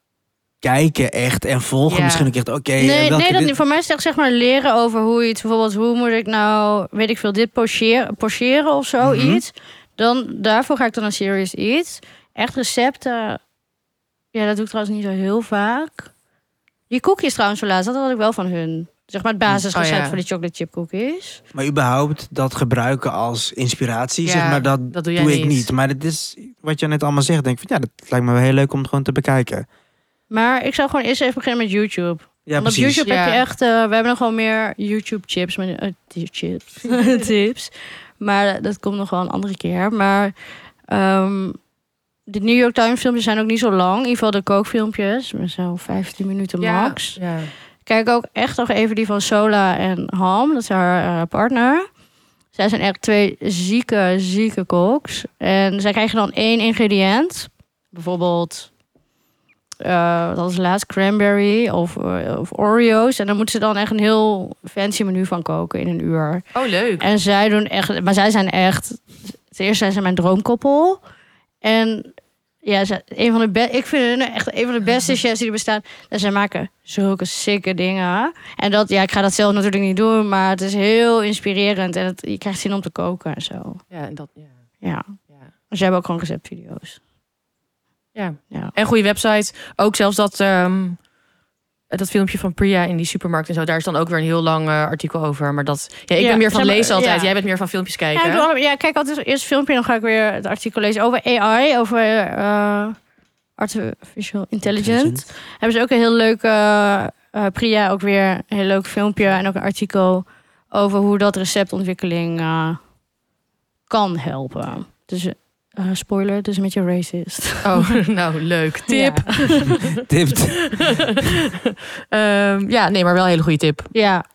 kijken echt en volgen Ja. misschien ook echt, oké. nee, welke nee, dat niet. Voor mij is het echt zeg maar leren over hoe je het, bijvoorbeeld, hoe moet ik nou, weet ik veel, dit pocheren, pocheren of Mhm. zoiets. Dan, daarvoor ga ik dan naar Serious Eat. Echt recepten, ja, dat doe ik trouwens niet zo heel vaak. Die koekjes trouwens zo laatst, dat had ik wel van hun. Zeg maar het basisrecept Oh, ja. voor de chocolate chip cookies. Maar überhaupt dat gebruiken als inspiratie, Ja, zeg maar, dat, dat doe ik niet. niet. Maar het is wat je net allemaal zegt, denk ik van ja, dat lijkt me wel heel leuk om het gewoon te bekijken. Maar ik zou gewoon eerst even beginnen met YouTube. Ja, Want op precies. YouTube heb je echt... eh, we hebben nog wel meer YouTube-chips. Maar, eh, die chips. tips. Maar dat komt nog wel een andere keer. Maar ehm, de New York Times filmpjes zijn ook niet zo lang. In ieder geval de kookfilmpjes. Maar zo 15 minuten max. Ja. Kijk ook echt nog even die van Sola en Ham. Dat is haar eh, partner. Zij zijn echt twee zieke, zieke koks. En zij krijgen dan één ingrediënt. Bijvoorbeeld, eh dat is laatst cranberry of, eh, of Oreo's. En dan moeten ze dan echt een heel fancy menu van koken in een uur. Oh, leuk. En zij doen echt, maar zij zijn echt, ten eerste zijn ze mijn droomkoppel. En ja, ze, een van de be- ik vind hun echt een van de beste chefs die er bestaan. En zij maken zulke sikke dingen. En dat, ja, ik ga dat zelf natuurlijk niet doen, maar het is heel inspirerend. En het, je krijgt zin om te koken en zo. Ja, en dat, ja. Ja. Ja. Jij hebt ook gewoon receptvideo's. ja. Ja. En goede website. Ook zelfs dat, ehm, dat filmpje van Priya in die supermarkt en zo. Daar is dan ook weer een heel lang eh, artikel over. Maar dat, ja, ik Ja, ben meer van maar, lezen altijd. ja. Jij bent meer van filmpjes kijken. Ja, ik, ja, kijk altijd eerst filmpje en dan ga ik weer het artikel lezen over AI, over eh, artificial intelligence. Hebben ze ook een heel leuk, eh, eh, Priya ook weer een heel leuk filmpje en ook een artikel over hoe dat receptontwikkeling eh, kan helpen. Dus eh, spoiler, dus met je racist. Oh, nou, leuk. Tip. Tipt. Ehm, ja, nee, maar wel een hele goede tip. Ja,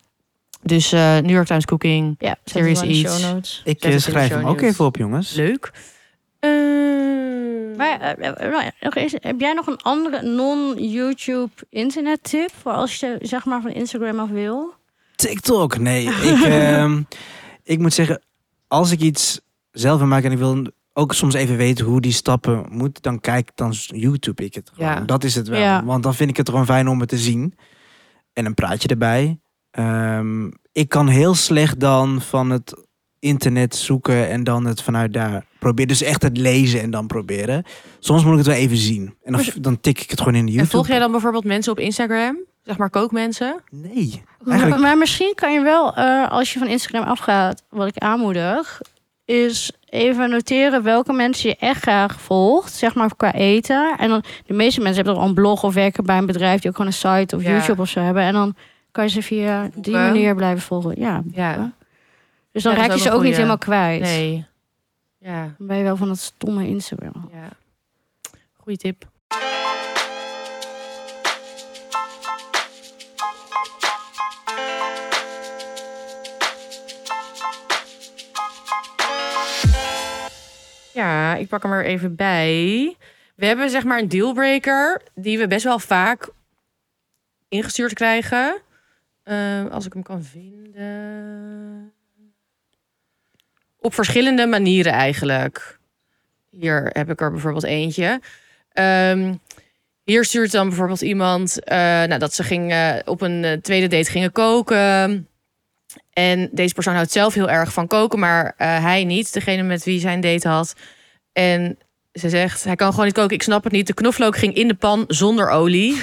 Dus eh, New York Times Cooking. ja. Serious de Eats. show notes. Ik eh, schrijf hem ook even op, jongens. Leuk. Ehm, Maar ja, nog eens, heb jij nog een andere non-YouTube internet tip voor als je zeg maar van Instagram af wil? TikTok, nee. ik, ehm, ik moet zeggen, als ik iets zelf wil maken en ik wil ook soms even weten hoe die stappen moet, dan kijk dan YouTube ik het gewoon. Ja. Dat is het wel. Ja. Want dan vind ik het gewoon fijn om het te zien. En een praatje erbij. Ehm, ik kan heel slecht dan van het internet zoeken en dan het vanuit daar proberen. Dus echt het lezen en dan proberen. Soms moet ik het wel even zien. En dan, dan tik ik het gewoon in de en YouTube. volg jij dan bijvoorbeeld mensen op Instagram? Zeg maar kookmensen? Nee. Eigenlijk, maar misschien kan je wel, eh, als je van Instagram afgaat, wat ik aanmoedig, is even noteren welke mensen je echt graag volgt, zeg maar qua eten. En dan de meeste mensen hebben toch al een blog of werken bij een bedrijf die ook gewoon een site of Ja. YouTube of zo hebben. En dan kan je ze via die manier blijven volgen. Ja. Ja, Dus dan Ja, raak je ze ook niet helemaal kwijt. nee. Ja, Dan ben je wel van dat stomme Instagram. ja. Goeie tip. Ja, ik pak hem er even bij. We hebben zeg maar een dealbreaker die we best wel vaak ingestuurd krijgen. Eh, als ik hem kan vinden. Op verschillende manieren eigenlijk. Hier heb ik er bijvoorbeeld eentje. Ehm, hier stuurt dan bijvoorbeeld iemand eh, nou, dat ze ging, eh, op een tweede date gingen koken. En deze persoon houdt zelf heel erg van koken, maar eh, hij niet, degene met wie zijn date had. En ze zegt, hij kan gewoon niet koken, ik snap het niet. De knoflook ging in de pan zonder olie.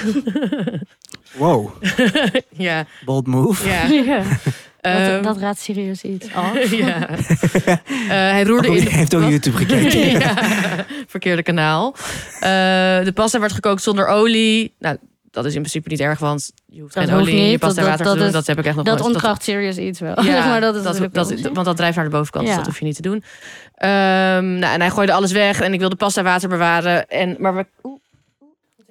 Wow, ja, bold move. ja. Ja. Ehm, dat, dat raadt serieus iets af. ja. Eh, hij roerde Oh, in de... heeft ook? YouTube gekeken. ja, verkeerde kanaal. Eh, de pasta werd gekookt zonder olie. Nou, dat is in principe niet erg, want je hoeft Dat geen olie in je pasta water dat te doen. Dat heb ik echt nog Dat nooit. ontkracht serieus iets wel. ja, maar dat is dat, want dat drijft naar de bovenkant, dus dat hoef je niet te doen. Ehm, nou, en hij gooide alles weg en ik wilde pasta water bewaren. En, maar we,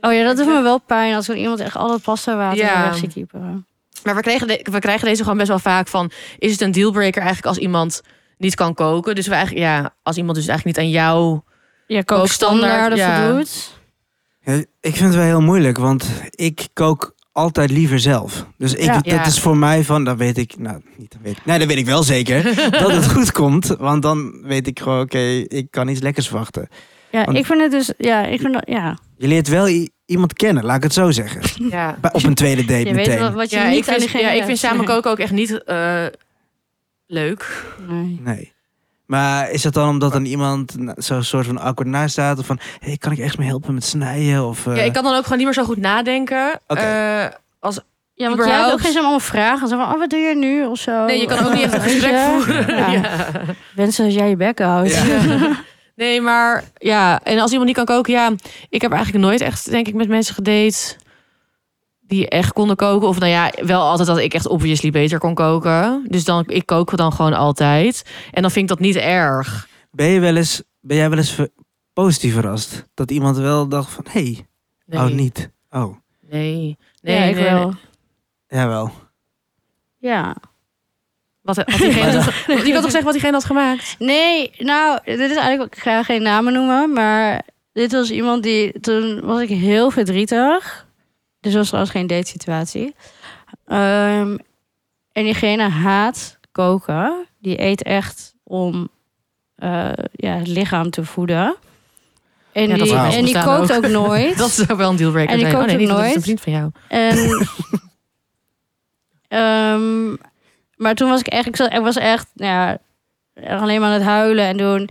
Oh ja, dat doet me wel pijn als er iemand echt al het pasta water Ja. weg ziet kieperen. maar we, kregen de- we krijgen deze gewoon best wel vaak van... is het een dealbreaker eigenlijk als iemand niet kan koken? Dus we eigenlijk, ja, als iemand dus eigenlijk niet aan jou... Ja, Kookstandaard, ja. voldoet. Ja, ik vind het wel heel moeilijk, want ik kook altijd liever zelf. Dus ik, Ja. dat Ja. is voor mij van, dan weet ik, nou, niet, dan weet ik, nee, dat weet ik wel zeker, dat het goed komt. Want dan weet ik gewoon, oké, ik kan iets lekkers verwachten. Ja, Want- ik vind het dus... Ja, ik vind dat... Ja. Je leert wel iemand kennen, laat ik het zo zeggen. Ja, Bij- Op een tweede date Je weet meteen. wat, wat je ja, niet ik vind, ja, ik vind samen koken ook echt niet eh, leuk. Nee. Nee. Maar is dat dan omdat dan iemand zo'n soort van awkward naast staat? Of van, hey, kan ik echt mee helpen met snijden? Of, eh, Ja, ik kan dan ook gewoon niet meer zo goed nadenken. Oké. Eh, Ja, want jij ook geen zin om allemaal vragen. Zo van, oh, wat doe je nu? Of zo. nee, je kan ook niet echt een gesprek voeren. Ja. Ja. Wensen als jij je bek houdt. Ja. Nee, maar ja, en als iemand niet kan koken, ja, ik heb eigenlijk nooit echt, denk ik, met mensen gedate die echt konden koken. Of nou ja, wel altijd dat ik echt obviously beter kon koken. Dus dan, ik kook dan gewoon altijd. En dan vind ik dat niet erg. Ben, je wel eens, ben jij wel eens ver- positief verrast? Dat iemand wel dacht van, hey, Nee, oh niet. Oh, nee, nee, Ja, ik nee, wel. nee. jawel. Ja. Wat had diegene, je kan toch zeggen wat diegene had gemaakt? Nee, nou, dit is eigenlijk... Ik ga geen namen noemen, maar... Dit was iemand die... Toen was ik heel verdrietig. Dus was trouwens geen date situatie. Ehm, en diegene haat koken. Die eet echt om eh, ja, het lichaam te voeden. En Ja, die, en die kookt ook. ook nooit. Dat zou wel een dealbreaker En die zijn. Oh kookt nee, ook niet, dat is nooit. een vriend van jou. En, Ehm, maar toen was ik echt, ik was echt, nou ja, alleen maar aan het huilen en doen.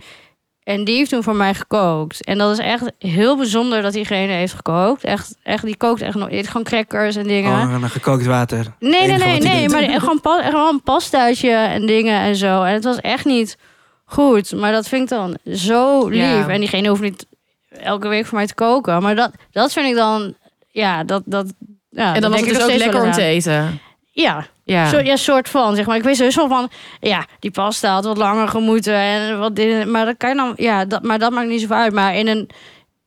En die heeft toen voor mij gekookt. En dat is echt heel bijzonder dat diegene heeft gekookt. Echt, echt die kookt echt nog, eet gewoon crackers en dingen. Oh, en gekookt water. Nee, nee, nee, nee. doet. Maar gewoon, pa, gewoon een pastaatje en dingen en zo. En het was echt niet goed. Maar dat vind ik dan zo lief. Ja. En diegene hoeft niet elke week voor mij te koken. Maar dat, dat vind ik dan... Ja, dat... dat ja, En dan was het ik dus ook lekker om te eten. Ja, Ja. Zo, ja, soort van, zeg maar. Ik weet sowieso van, ja, die pasta had wat langer gemoeten. En wat dit, maar dat kan je dan, ja, dat, maar dat maakt niet zoveel uit. Maar in een,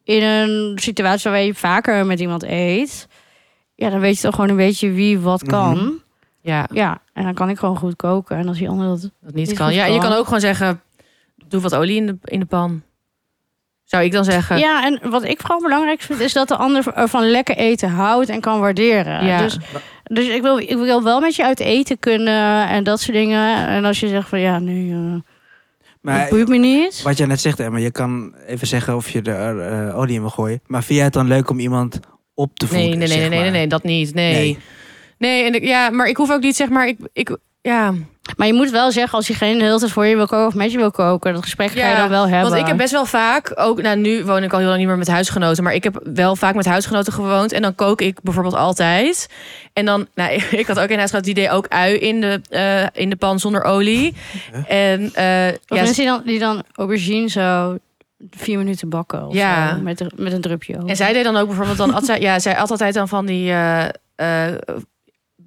in een situatie waar je vaker met iemand eet, ja, dan weet je toch gewoon een beetje wie wat kan. Mhm. ja, Ja, en dan kan ik gewoon goed koken. En als die ander dat... dat niet Niet kan. Ja, en je kan. kan ook gewoon zeggen, doe wat olie in de, in de pan. Zou ik dan zeggen. Ja, en wat ik vooral belangrijk vind, is dat de ander van lekker eten houdt en kan waarderen. Ja. Dus, dus ik, wil, ik wil wel met je uit eten kunnen en dat soort dingen. En als je zegt van, ja, nu, eh Maar dat boeit me niet. wat jij net zegt, Emma, je kan even zeggen of je er eh, olie in wil gooien. Maar vind jij het dan leuk om iemand op te voeden? Nee, nee, nee, nee, nee, nee, dat niet. Nee. Nee. Nee, en ik, ja, maar ik hoef ook niet, zeg maar, ik, ik ja. Maar je moet wel zeggen, als je geen de hele tijd voor je wil koken of met je wil koken, dat gesprek ga je dan wel hebben. Want ik heb best wel vaak, ook nou, nu woon ik al heel lang niet meer met huisgenoten, maar ik heb wel vaak met huisgenoten gewoond en dan kook ik bijvoorbeeld altijd. En dan, nou, ik had ook een huisgenoot die deed ook ui in de, eh, in de pan zonder olie. En eh, Of ja, mensen die dan, die dan aubergine zo vier minuten bakken of Ja. zo, met, met een drupje over. En zij deed dan ook bijvoorbeeld dan, ja, zij altijd dan van die eh, eh,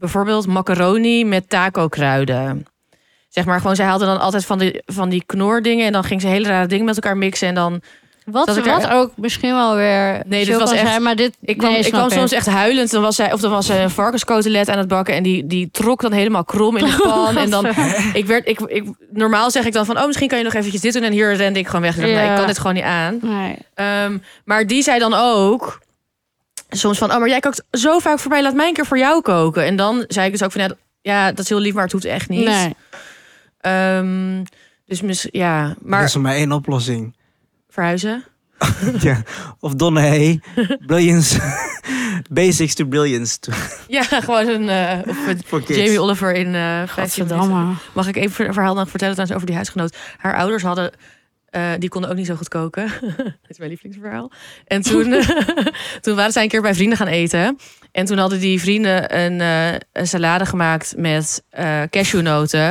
bijvoorbeeld macaroni met taco kruiden. Zeg maar gewoon, zij haalde dan altijd van die, van die knordingen en dan ging ze hele rare dingen met elkaar mixen en dan Wat, Dat wat er- ook misschien wel weer. Nee, dit was echt- zijn, maar dit. Ik kwam, nee, ik kwam soms echt huilend. Dan was zij, of dan was ze een varkenscotelet aan het bakken. En die, die trok dan helemaal krom in de pan. en dan, ik werd, ik, ik, normaal zeg ik dan van, oh, misschien kan je nog eventjes dit doen. En hier rende ik gewoon weg. Nee, ik kan dit gewoon niet aan. Nee. Ehm, maar die zei dan ook soms van, oh, maar jij kookt zo vaak voor mij. Laat mij een keer voor jou koken. En dan zei ik dus ook van, ja, dat- ja dat is heel lief, maar het hoeft echt niet. nee. Ehm, dus mis, ja, Dat maar is voor mij één oplossing. verhuizen. ja. Of Donne Hey, Brilliance. Basics to Brilliance. to- Ja, gewoon een, eh, of het voor kids. Jamie Oliver in eh 15 minuten. Godverdamme. Mag ik even een verhaal nog vertellen trouwens over die huisgenoot? Haar ouders hadden, eh, die konden ook niet zo goed koken. Dit is mijn lievelingsverhaal. En toen, toen waren zij een keer bij vrienden gaan eten. En toen hadden die vrienden een, eh, een salade gemaakt met eh cashewnoten.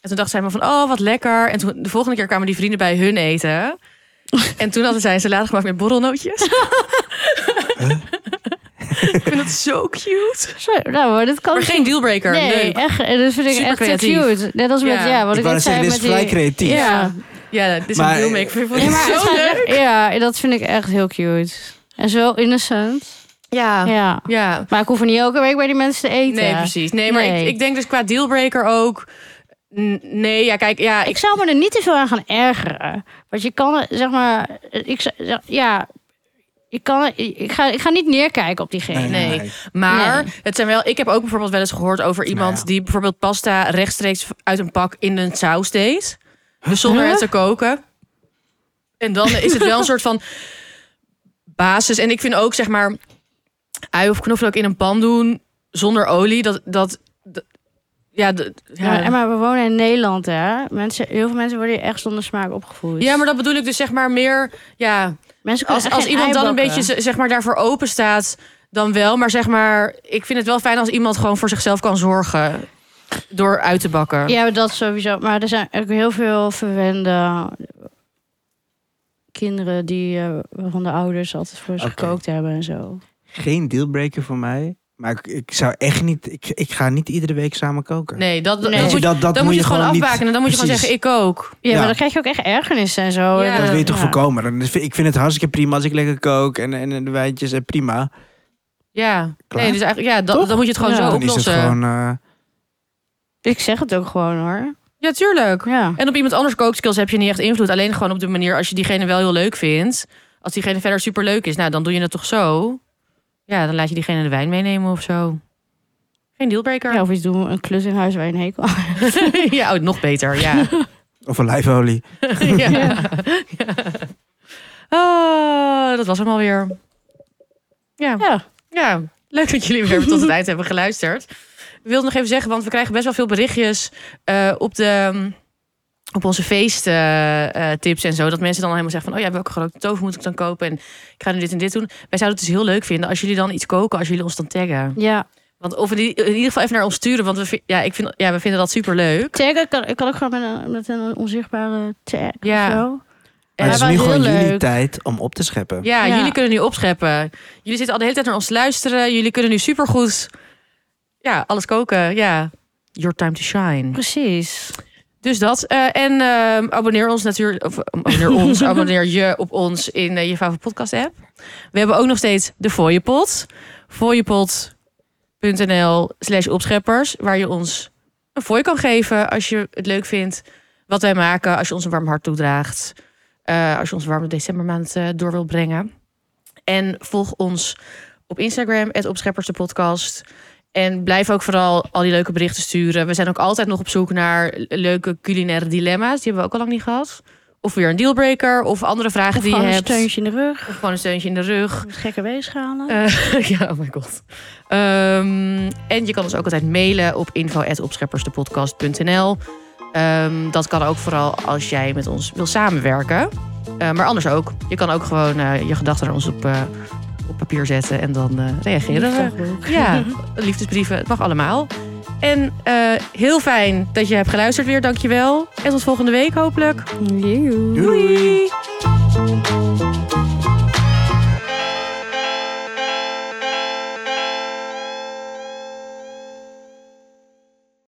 En toen dacht zij maar van, oh wat lekker. En toen, de volgende keer kwamen die vrienden bij hun eten. En toen hadden zij een salade gemaakt met borrelnootjes. ik vind het zo cute. Nou, maar dit kan Maar geen dealbreaker. Nee, Leuk. echt. en Dat vind ik Super echt creatief. cute. Net als met, Ja. ja, wat Ik ik, net zei dit met is vrij die... creatief. Ja. Ja, dit is Maar- een dealmaker. Ik het zo leuk. ja, dat vind ik echt heel cute. En zo innocent. Ja. Ja. Ja. Maar ik hoef er niet elke week bij die mensen te eten. Nee, precies. Nee, maar Nee. Ik, ik denk dus qua dealbreaker ook. Nee, ja, kijk, ja, Ik ik, zou me er niet te veel aan gaan ergeren. Want je kan, zeg maar, ik, ja, ik, kan, ik, ga, ik ga niet neerkijken op diegene. nee. maar Nee. het zijn wel. Ik heb ook bijvoorbeeld wel eens gehoord over iemand ja. die bijvoorbeeld pasta rechtstreeks uit een pak in een saus deed, zonder Huh? het te koken. En dan is het wel een soort van basis. En ik vind ook zeg maar ui of knoflook in een pan doen zonder olie. Dat dat, dat- ja, de- Ja, ja. maar, maar we wonen in Nederland, hè. Mensen, heel veel mensen worden hier echt zonder smaak opgevoed. ja, maar dat bedoel ik dus zeg maar meer. Ja, mensen als, als iemand ei dan een beetje zeg maar daarvoor open staat, dan wel. Maar zeg maar, ik vind het wel fijn als iemand gewoon voor zichzelf kan zorgen door uit te bakken. Ja, maar dat sowieso. Maar er zijn ook heel veel verwende kinderen die eh, waarvan de ouders altijd voor ze gekookt hebben en zo. Geen dealbreaker voor mij. Maar ik, ik zou echt niet... Ik, ik ga niet iedere week samen koken. Nee, dat, dat, moet, dat, dat dan moet je het gewoon niet- afbaken en dan moet je gewoon zeggen, ik ook. Ja, Ja. maar dan krijg je ook echt ergernis en zo. Ja. En, Dat wil je toch ja. voorkomen? Ik vind het hartstikke prima als ik lekker kook en, en, en de wijntjes en prima. Ja, Klaar. nee, dus eigenlijk, ja, dat, dan moet je het gewoon Ja. zo Dan is het oplossen. gewoon... eh, Ik zeg het ook gewoon hoor. Ja, tuurlijk. Ja. En op iemand anders kookskills heb je niet echt invloed. Alleen gewoon op de manier als je diegene wel heel leuk vindt. Als diegene verder super leuk is, nou dan doe je het toch zo. Ja, dan laat je diegene de wijn meenemen of zo. Geen dealbreaker. ja, of iets doen, een klus in huis waar je een hekel ja, oh, nog beter, ja. of olijfolie. ja. ja. Oh, dat was hem alweer. Ja. Ja. ja, leuk dat jullie weer tot het eind hebben geluisterd. Ik wilde nog even zeggen, want we krijgen best wel veel berichtjes eh, op de... Op onze feesttips en zo. Dat mensen dan helemaal zeggen van... oh ja, welke grote tofu moet ik dan kopen? En ik ga nu dit en dit doen. Wij zouden het dus heel leuk vinden als jullie dan iets koken... als jullie ons dan taggen. Ja. Want of in in ieder geval even naar ons sturen. Want we, ja, ik vind, ja, we vinden dat super leuk. Taggen kan, ik kan ook gewoon met een, met een onzichtbare tag Ja. of zo. Maar het is nu heel gewoon jullie leuk. tijd om op te scheppen. Ja, Ja. jullie kunnen nu opscheppen. Jullie zitten al de hele tijd naar ons te luisteren. Jullie kunnen nu supergoed ja, alles koken. Ja, your time to shine. Precies. Dus dat. Eh, en ehm, abonneer ons natuurlijk. Of, eh, abonneer ons, abonneer je op ons in eh, je favoriete podcast app. We hebben ook nog steeds de Fooiepot. Fooiepot.nl slash opscheppers. Waar je ons een fooi kan geven als je het leuk vindt. Wat wij maken. Als je ons een warm hart toedraagt. Eh, als je ons warme decembermaand eh, door wilt brengen. En volg ons op Instagram, het Opscheppers de podcast. En blijf ook vooral al die leuke berichten sturen. We zijn ook altijd nog op zoek naar leuke culinaire dilemma's. Die hebben we ook al lang niet gehad. Of weer een dealbreaker. Of andere vragen Of die je gewoon een hebt. steuntje in de rug. Of gewoon een steuntje in de rug. Met gekke weegschalen. Eh, ja, oh my god. Ehm, en je kan ons ook altijd mailen op info.opscheppersdepodcast.nl. Ehm, dat kan ook vooral als jij met ons wil samenwerken. Eh, maar anders ook. Je kan ook gewoon eh, je gedachten naar ons op, op papier zetten en dan eh, reageren we. Ja, liefdesbrieven, het mag allemaal. En eh, heel fijn dat je hebt geluisterd weer, dankjewel. En tot volgende week hopelijk. Doei.